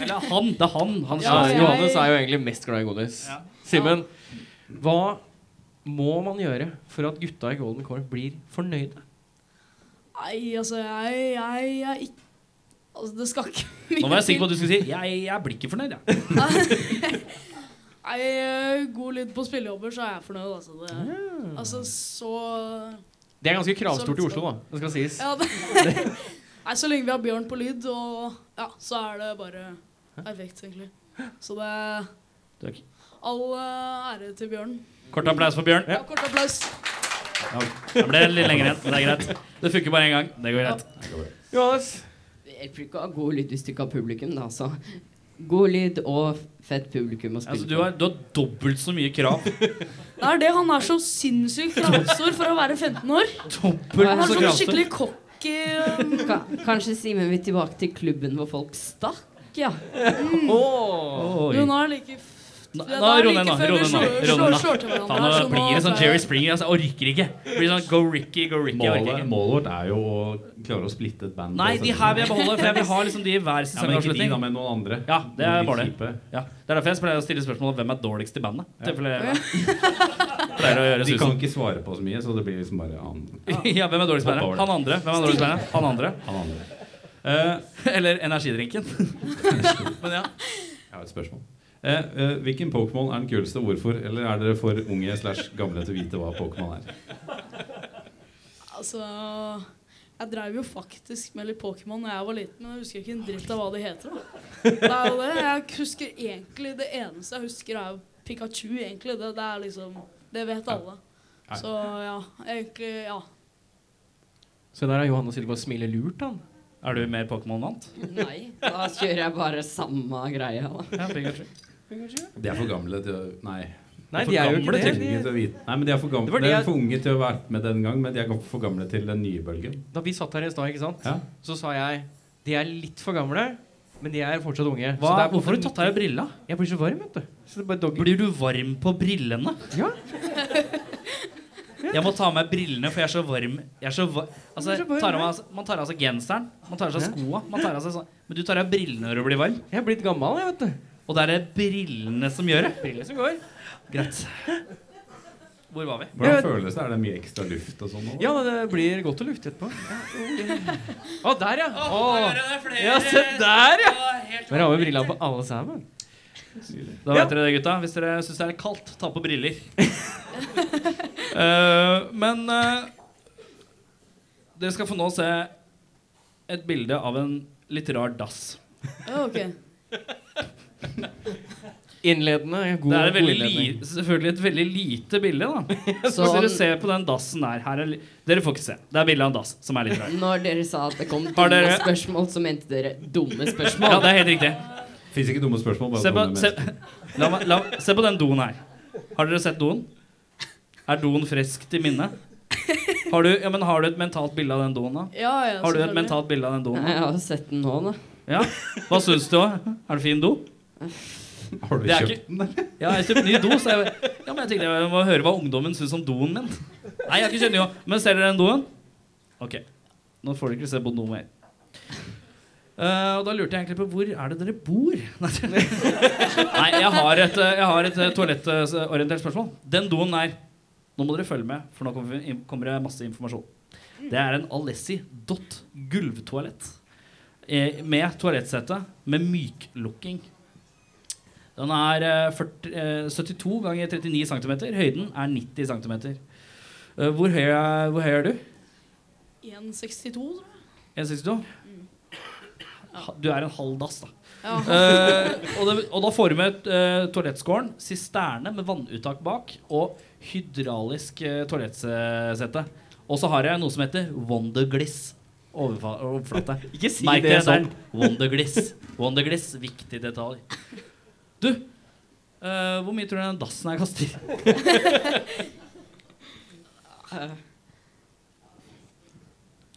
C: Eller han. Det er han. han
E: ja,
F: jeg-
E: Johannes er jo egentlig mest glad i godis.
C: Ja.
E: Simen, hva må man gjøre for at gutta i Golden Core blir fornøyde?
F: Nei, altså, jeg, jeg, jeg ikke Altså, det skal ikke mye
C: Nå var jeg sikker på at du skulle si Jeg, jeg blir ikke fornøyd, jeg.
F: Nei, god lyd på spillejobber, så er jeg fornøyd, altså. Det,
C: Ah.
F: altså, så
E: Det er ganske kravstort i Oslo, da. Det skal sies.
F: Ja, det Nei, så lenge vi har Bjørn på lyd, og ja, så er det bare perfekt, egentlig. Så det
C: Takk.
F: All eh, ære til Bjørn.
C: Kort applaus for Bjørn.
F: Ja, kort applaus.
C: Det ble litt lenger igjen, men det er greit. Det funker bare én gang. Det går greit.
E: Johannes,
G: Det hjelper ikke å ha god lyd hvis du ikke har publikum, da. Så god lyd og fett publikum å spille
C: Altså, du, har, du har dobbelt så mye krav.
F: Det er det, han er så sinnssykt kravstor for å være 15 år.
C: Dobbelt
F: Han er
C: så
F: sånn skikkelig cocky. um,
G: Ka kanskje Simen vil tilbake til klubben hvor folk stakk? Ja.
C: Oi.
F: Jo, nå er det like f-
C: Nå, nå, ro ned nå. Ro ned nå. nå. blir det sånn
F: er
C: Jerry Springer. Altså, jeg orker ikke. Blir sånn Go Ricky, go Ricky.
D: Målet, målet vårt er jo å klare å splitte et band.
C: Nei, de her vil jeg beholde, for jeg vil ha liksom de i hver
D: Ja, men ikke de, da, men noen andre.
C: Ja, det er bare det. Ja, det er derfor jeg pleier å stille spørsmålet hvem er dårligst i bandet. Tilfelle jeg pleier å gjøre
D: De kan ikke svare på så mye, så det blir liksom bare han,
C: Ja, hvem er dårligst i bandet? Han andre. Hvem er dårligst i bandet? Han andre.
D: han andre. Uh,
C: Eller energidrinken. Men ja.
D: jeg har et spørsmål. Eh, eh, hvilken Pokémon er den kuleste, og hvorfor? Eller er dere for unge slash gamle til å vite hva Pokémon er?
F: Altså Jeg drev jo faktisk med litt Pokémon da jeg var liten, men jeg husker ikke en dritt av hva de heter. da. Det er jo det. Jeg husker egentlig Det eneste jeg husker, er Pikachu, egentlig. Det, det er liksom Det vet alle. Så ja, egentlig Ja.
E: Se der er Johanne Silva og smiler lurt, han.
C: Er du mer Pokémon-vant?
G: Nei, da kjører jeg bare samme greia. Da.
C: Ja.
D: De er for gamle til å Nei.
E: Nei, de er jo ikke det.
D: De, vite. Nei, men De er for, gamle,
E: Det var
D: de er for unge til å ha vært med den gang, men de er for gamle til den nye bølgen.
E: Da vi satt her i stad, ikke sant,
D: Ja.
E: så sa jeg de er litt for gamle, men de er fortsatt unge. Så
C: Hva,
E: det er
C: hvorfor har du tatt av deg brilla?
E: Jeg blir så varm, vet du. Så det bare.
C: Blir du varm på brillene?
E: Ja.
C: Jeg må ta av meg brillene, for jeg er så varm. Jeg er så va altså,
E: er så varm,
C: tar av meg, man tar av seg genseren, man tar av seg skoa. Man tar av seg sånn. Men du tar av brillene når du blir varm.
E: Jeg er blitt gammel, jeg, vet du.
C: Og det er det brillene som gjør det.
E: Brillene som går.
C: Greit. Hvor var vi?
D: Hvordan føles det? Er det mye ekstra luft og sånn?
E: Ja, det blir godt å lufte etterpå. Å, der, ja. Å,
C: det flere.
E: ja, se der, ja.
C: helt
E: Der har vi briller på alle sammen.
C: Da vet dere det, gutta. Hvis dere syns det er kaldt, ta på briller. uh, men uh, dere skal få nå se et bilde av en litt rar dass.
F: Oh, ok.
E: Innledende. God,
C: Det er veldig li selvfølgelig et veldig lite bilde. da Så Hvis dere ser på den dassen der her er Dere får ikke se. Det er bilde av en dass som er litt rar.
G: når dere sa at det kom dumme
C: dere-
G: spørsmål, så mente dere dumme spørsmål.
C: Ja, det er helt riktig.
D: Fins ikke dumme spørsmål, bare
C: Se på,
D: dumme
C: se, la, la, se på den doen her. Har dere sett doen? Er doen frisk i minne? Har du, ja, men har du et mentalt bilde av den doen? da?
F: Ja, ja,
C: Har du et mentalt bilde av den doen?
G: Nei, Jeg har sett den nå, da.
C: Ja. Hva syns du? Er det fin do?
D: Har du kjøpt
C: ikke-
D: den, eller?
C: Ja, jeg kjøpte ny do, så jeg, ja, men jeg tenkte jeg må høre hva ungdommen syns om doen min. Nei, jeg har ikke kjøpt ny. Men ser dere den doen? Ok. Nå får dere ikke se på noe mer. Uh, og da lurte jeg egentlig på hvor er det dere bor? Nei, jeg har et, eh, jeg har et eh, toalettorientert spørsmål. Den doen der Nå må dere følge med, for nå kommer, det masse informasjon. Det er en Alessi Dot gulvtoalett. Eh, med toalettsette med myklukking. Den er eh, 40, eh, 72 ganger 39 cm. Høyden er 90 cm. Eh, hvor, høy er, hvor høy er du?
F: 1,62, tror jeg.
C: 1,62? Ha- Du er en halv dass, da.
F: Ja.
C: uh, og, det, og da får du med uh, toalettskåren, sisterne med vannuttak bak og hydraulisk uh, toalettsete. Og så har jeg noe som heter Wondergliss overflate.
E: Ikke si
C: Merk
E: det sånn.
C: Wondergliss. Wondergliss, viktig detalj. Du, uh, hvor mye tror du den dassen her koster?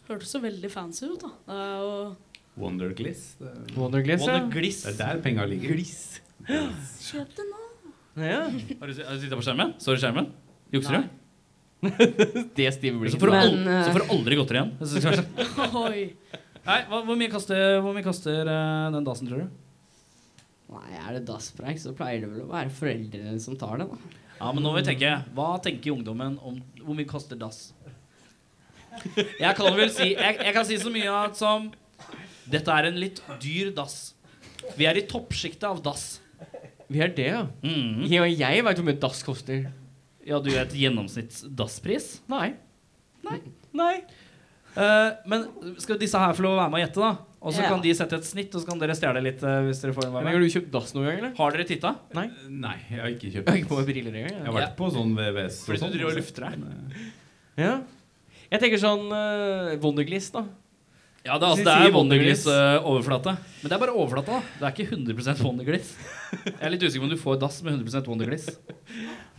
F: Hørtes så veldig fancy ut, da. Det er jo
D: Wondergliss.
E: Wondergliss, ja.
C: Wondergliss.
D: det er der penga ligger.
F: Kjøp det nå.
E: ja.
C: Har du, har du sittet på skjermen? Så du skjermen? Jukser du?
E: Det stive
C: Så
E: blikket.
C: får du, aldri,
G: eh,
C: så får du aldri godteri igjen. Nei, hva, hvor mye kaster, hvor mye kaster uh, den dassen, tror du?
G: Nei, er det dasspreik, så pleier det vel å være foreldrene som tar det, da.
C: Ja, men nå må vi tenke Hva tenker ungdommen om hvor mye koster dass? Jeg kan vel si Jeg, jeg kan si så mye at som Dette er en litt dyr dass. Vi er i toppsjiktet av dass.
E: Vi er det, ja.
C: Jeg
E: Ja, jeg veit hvor mye dass koster.
C: Ja, du vet gjennomsnitts dasspris?
E: Nei. Nei. Nei.
C: Uh, men skal disse her få lov å være med og gjette, da? Og så
G: Ja.
C: kan de sette et snitt, og så kan dere stjele litt eh, hvis dere får en
E: Men Har
C: med.
E: du kjøpt dass noen gang, eller?
C: Har dere titta?
E: Nei.
D: Nei, jeg har ikke kjøpt
E: Jeg har ikke på meg briller engang.
D: Jeg
E: jeg.
D: har vært på sånn VVS
C: Fordi du
D: sånn,
C: driver og
D: altså.
C: lufter deg.
D: Eh,
E: Ja. Jeg tenker sånn uh, Wondergliss, da.
C: Ja, det, er, altså, det er Wondergliss eh, overflate. Men det er bare overflate. da Det er ikke 100% Wondergliss. Jeg er litt usikker på om du får dass med 100% Wondergliss.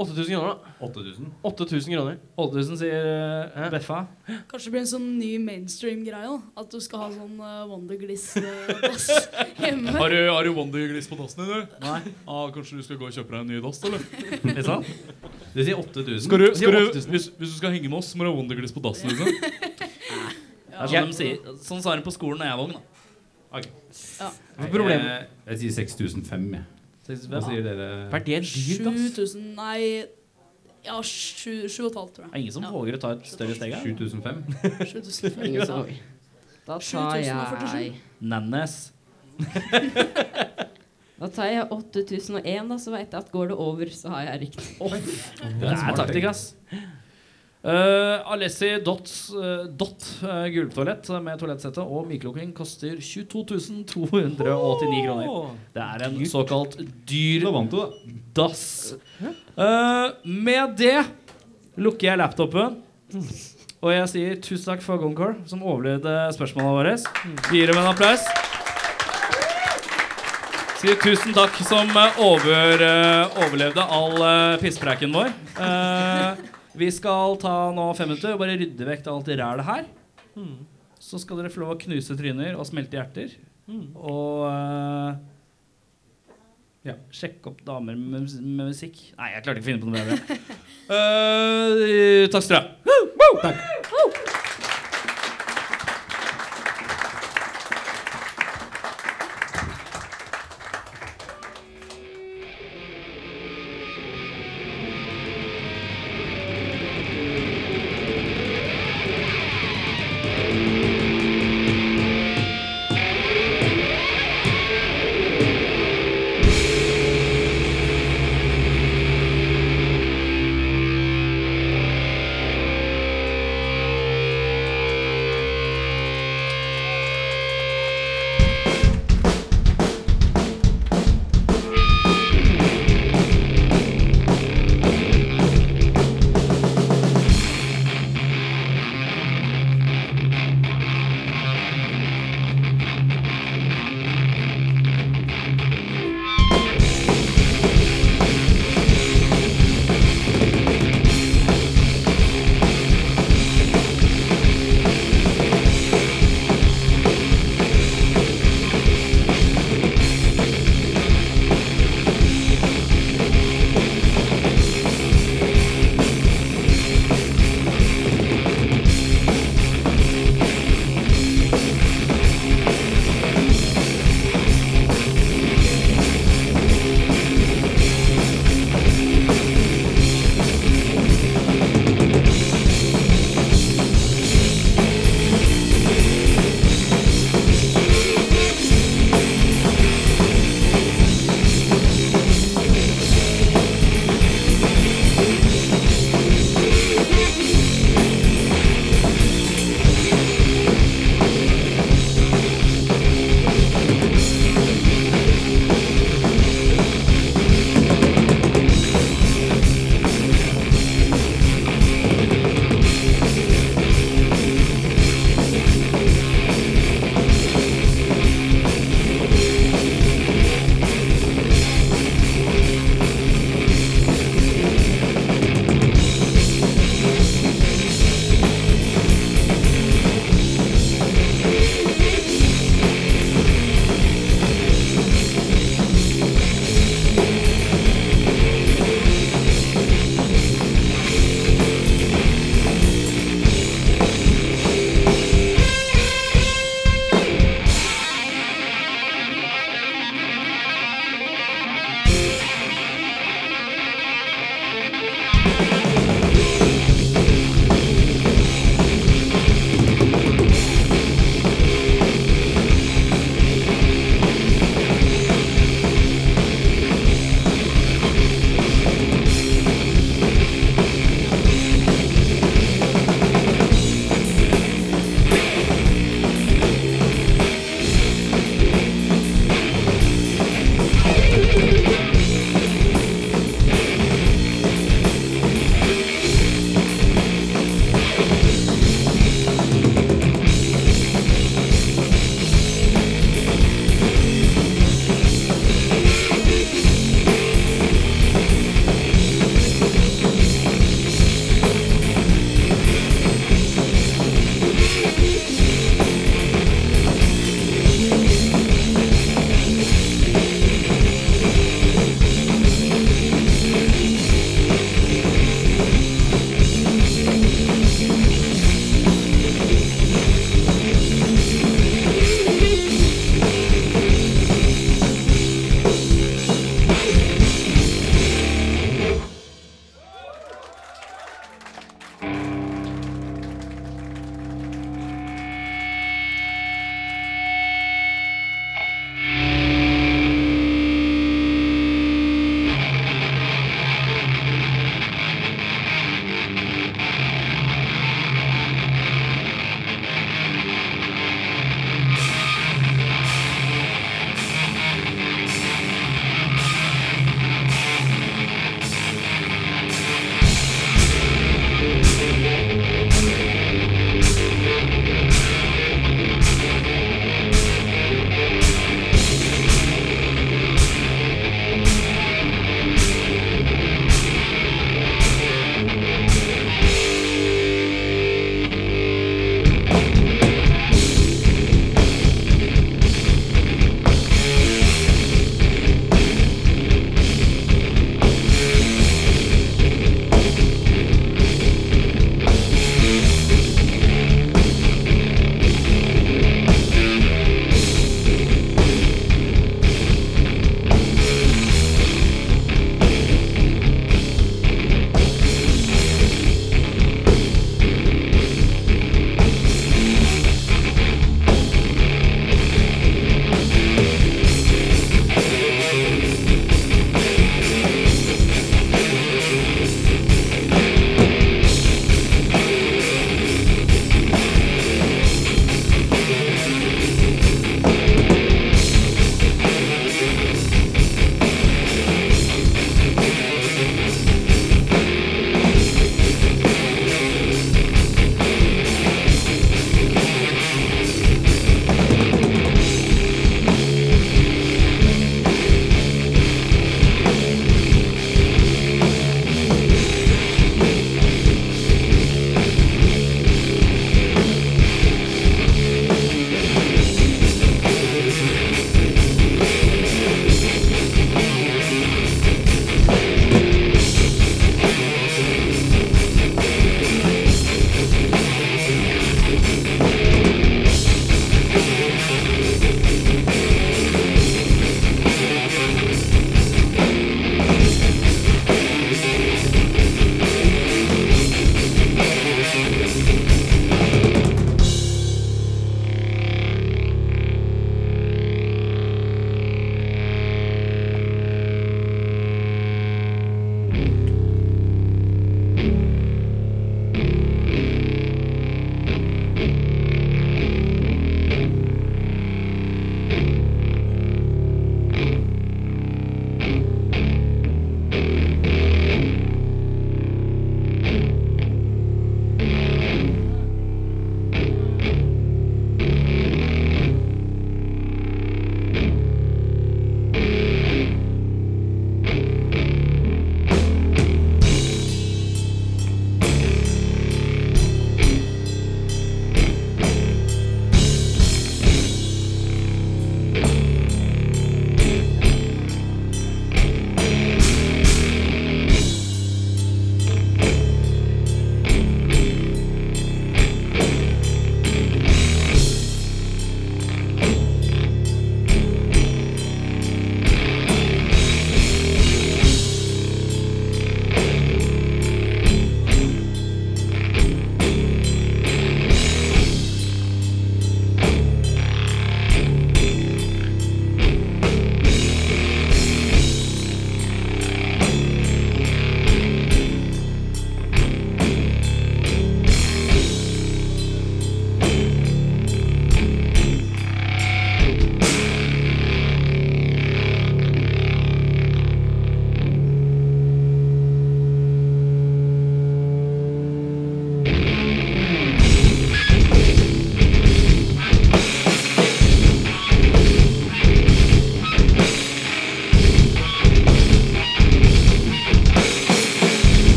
E: 8000 kroner, da.
D: 8000?
E: 8000 kroner.
C: 8000 sier eh, Beffa.
F: Kanskje det blir en sånn ny mainstream-greie. da At du skal ha sånn uh, Wondergliss-dass hjemme.
C: Har du, har du Wondergliss på dassen din, du?
A: Nei.
C: Ah, kanskje du skal gå og kjøpe deg en ny dass, eller?
D: Du sier 8000?
C: Skal du, skal du, hvis, hvis du skal henge med oss, må du ha Wondergliss på dassen. Liksom. Det er sånn de sier. Sånn sa de på skolen da jeg var ung. da
F: Ja.
E: Hva er problemet?
D: Jeg, jeg sier 6005, jeg. Hva sier dere?
E: Er det dyrt, ass?
F: 7000 Nei, ja, 7500, tror jeg.
C: er ingen som
F: Ja.
C: våger å ta et større steg
D: 7500?
F: 7000.
G: Ingen som
F: Ja.
G: Da tar jeg
C: Nannes.
G: Da tar jeg 8001, da, så veit jeg at går det over, så har jeg riktig.
C: Det er taktikk, ass. Uh, Alessi Dot, uh, dot uh, gulvtoalett med toalettsette og mykelukking koster 22 289 kroner. Det er en såkalt dyr dass. Uh, med det lukker jeg laptopen. Og jeg sier tusen takk for Goncore, som overlevde spørsmålene våre. Vi gir dem en applaus. Sier tusen takk som over, uh, overlevde all uh, pisspreiken vår. Uh, vi skal ta nå fem minutter og bare rydde vekk alt det rælet her. Så skal dere få lov å knuse tryner og smelte hjerter. Og uh, ja, sjekke opp damer med, med musikk. Nei, jeg klarte ikke å finne på noe bedre. Uh, takk skal dere ha.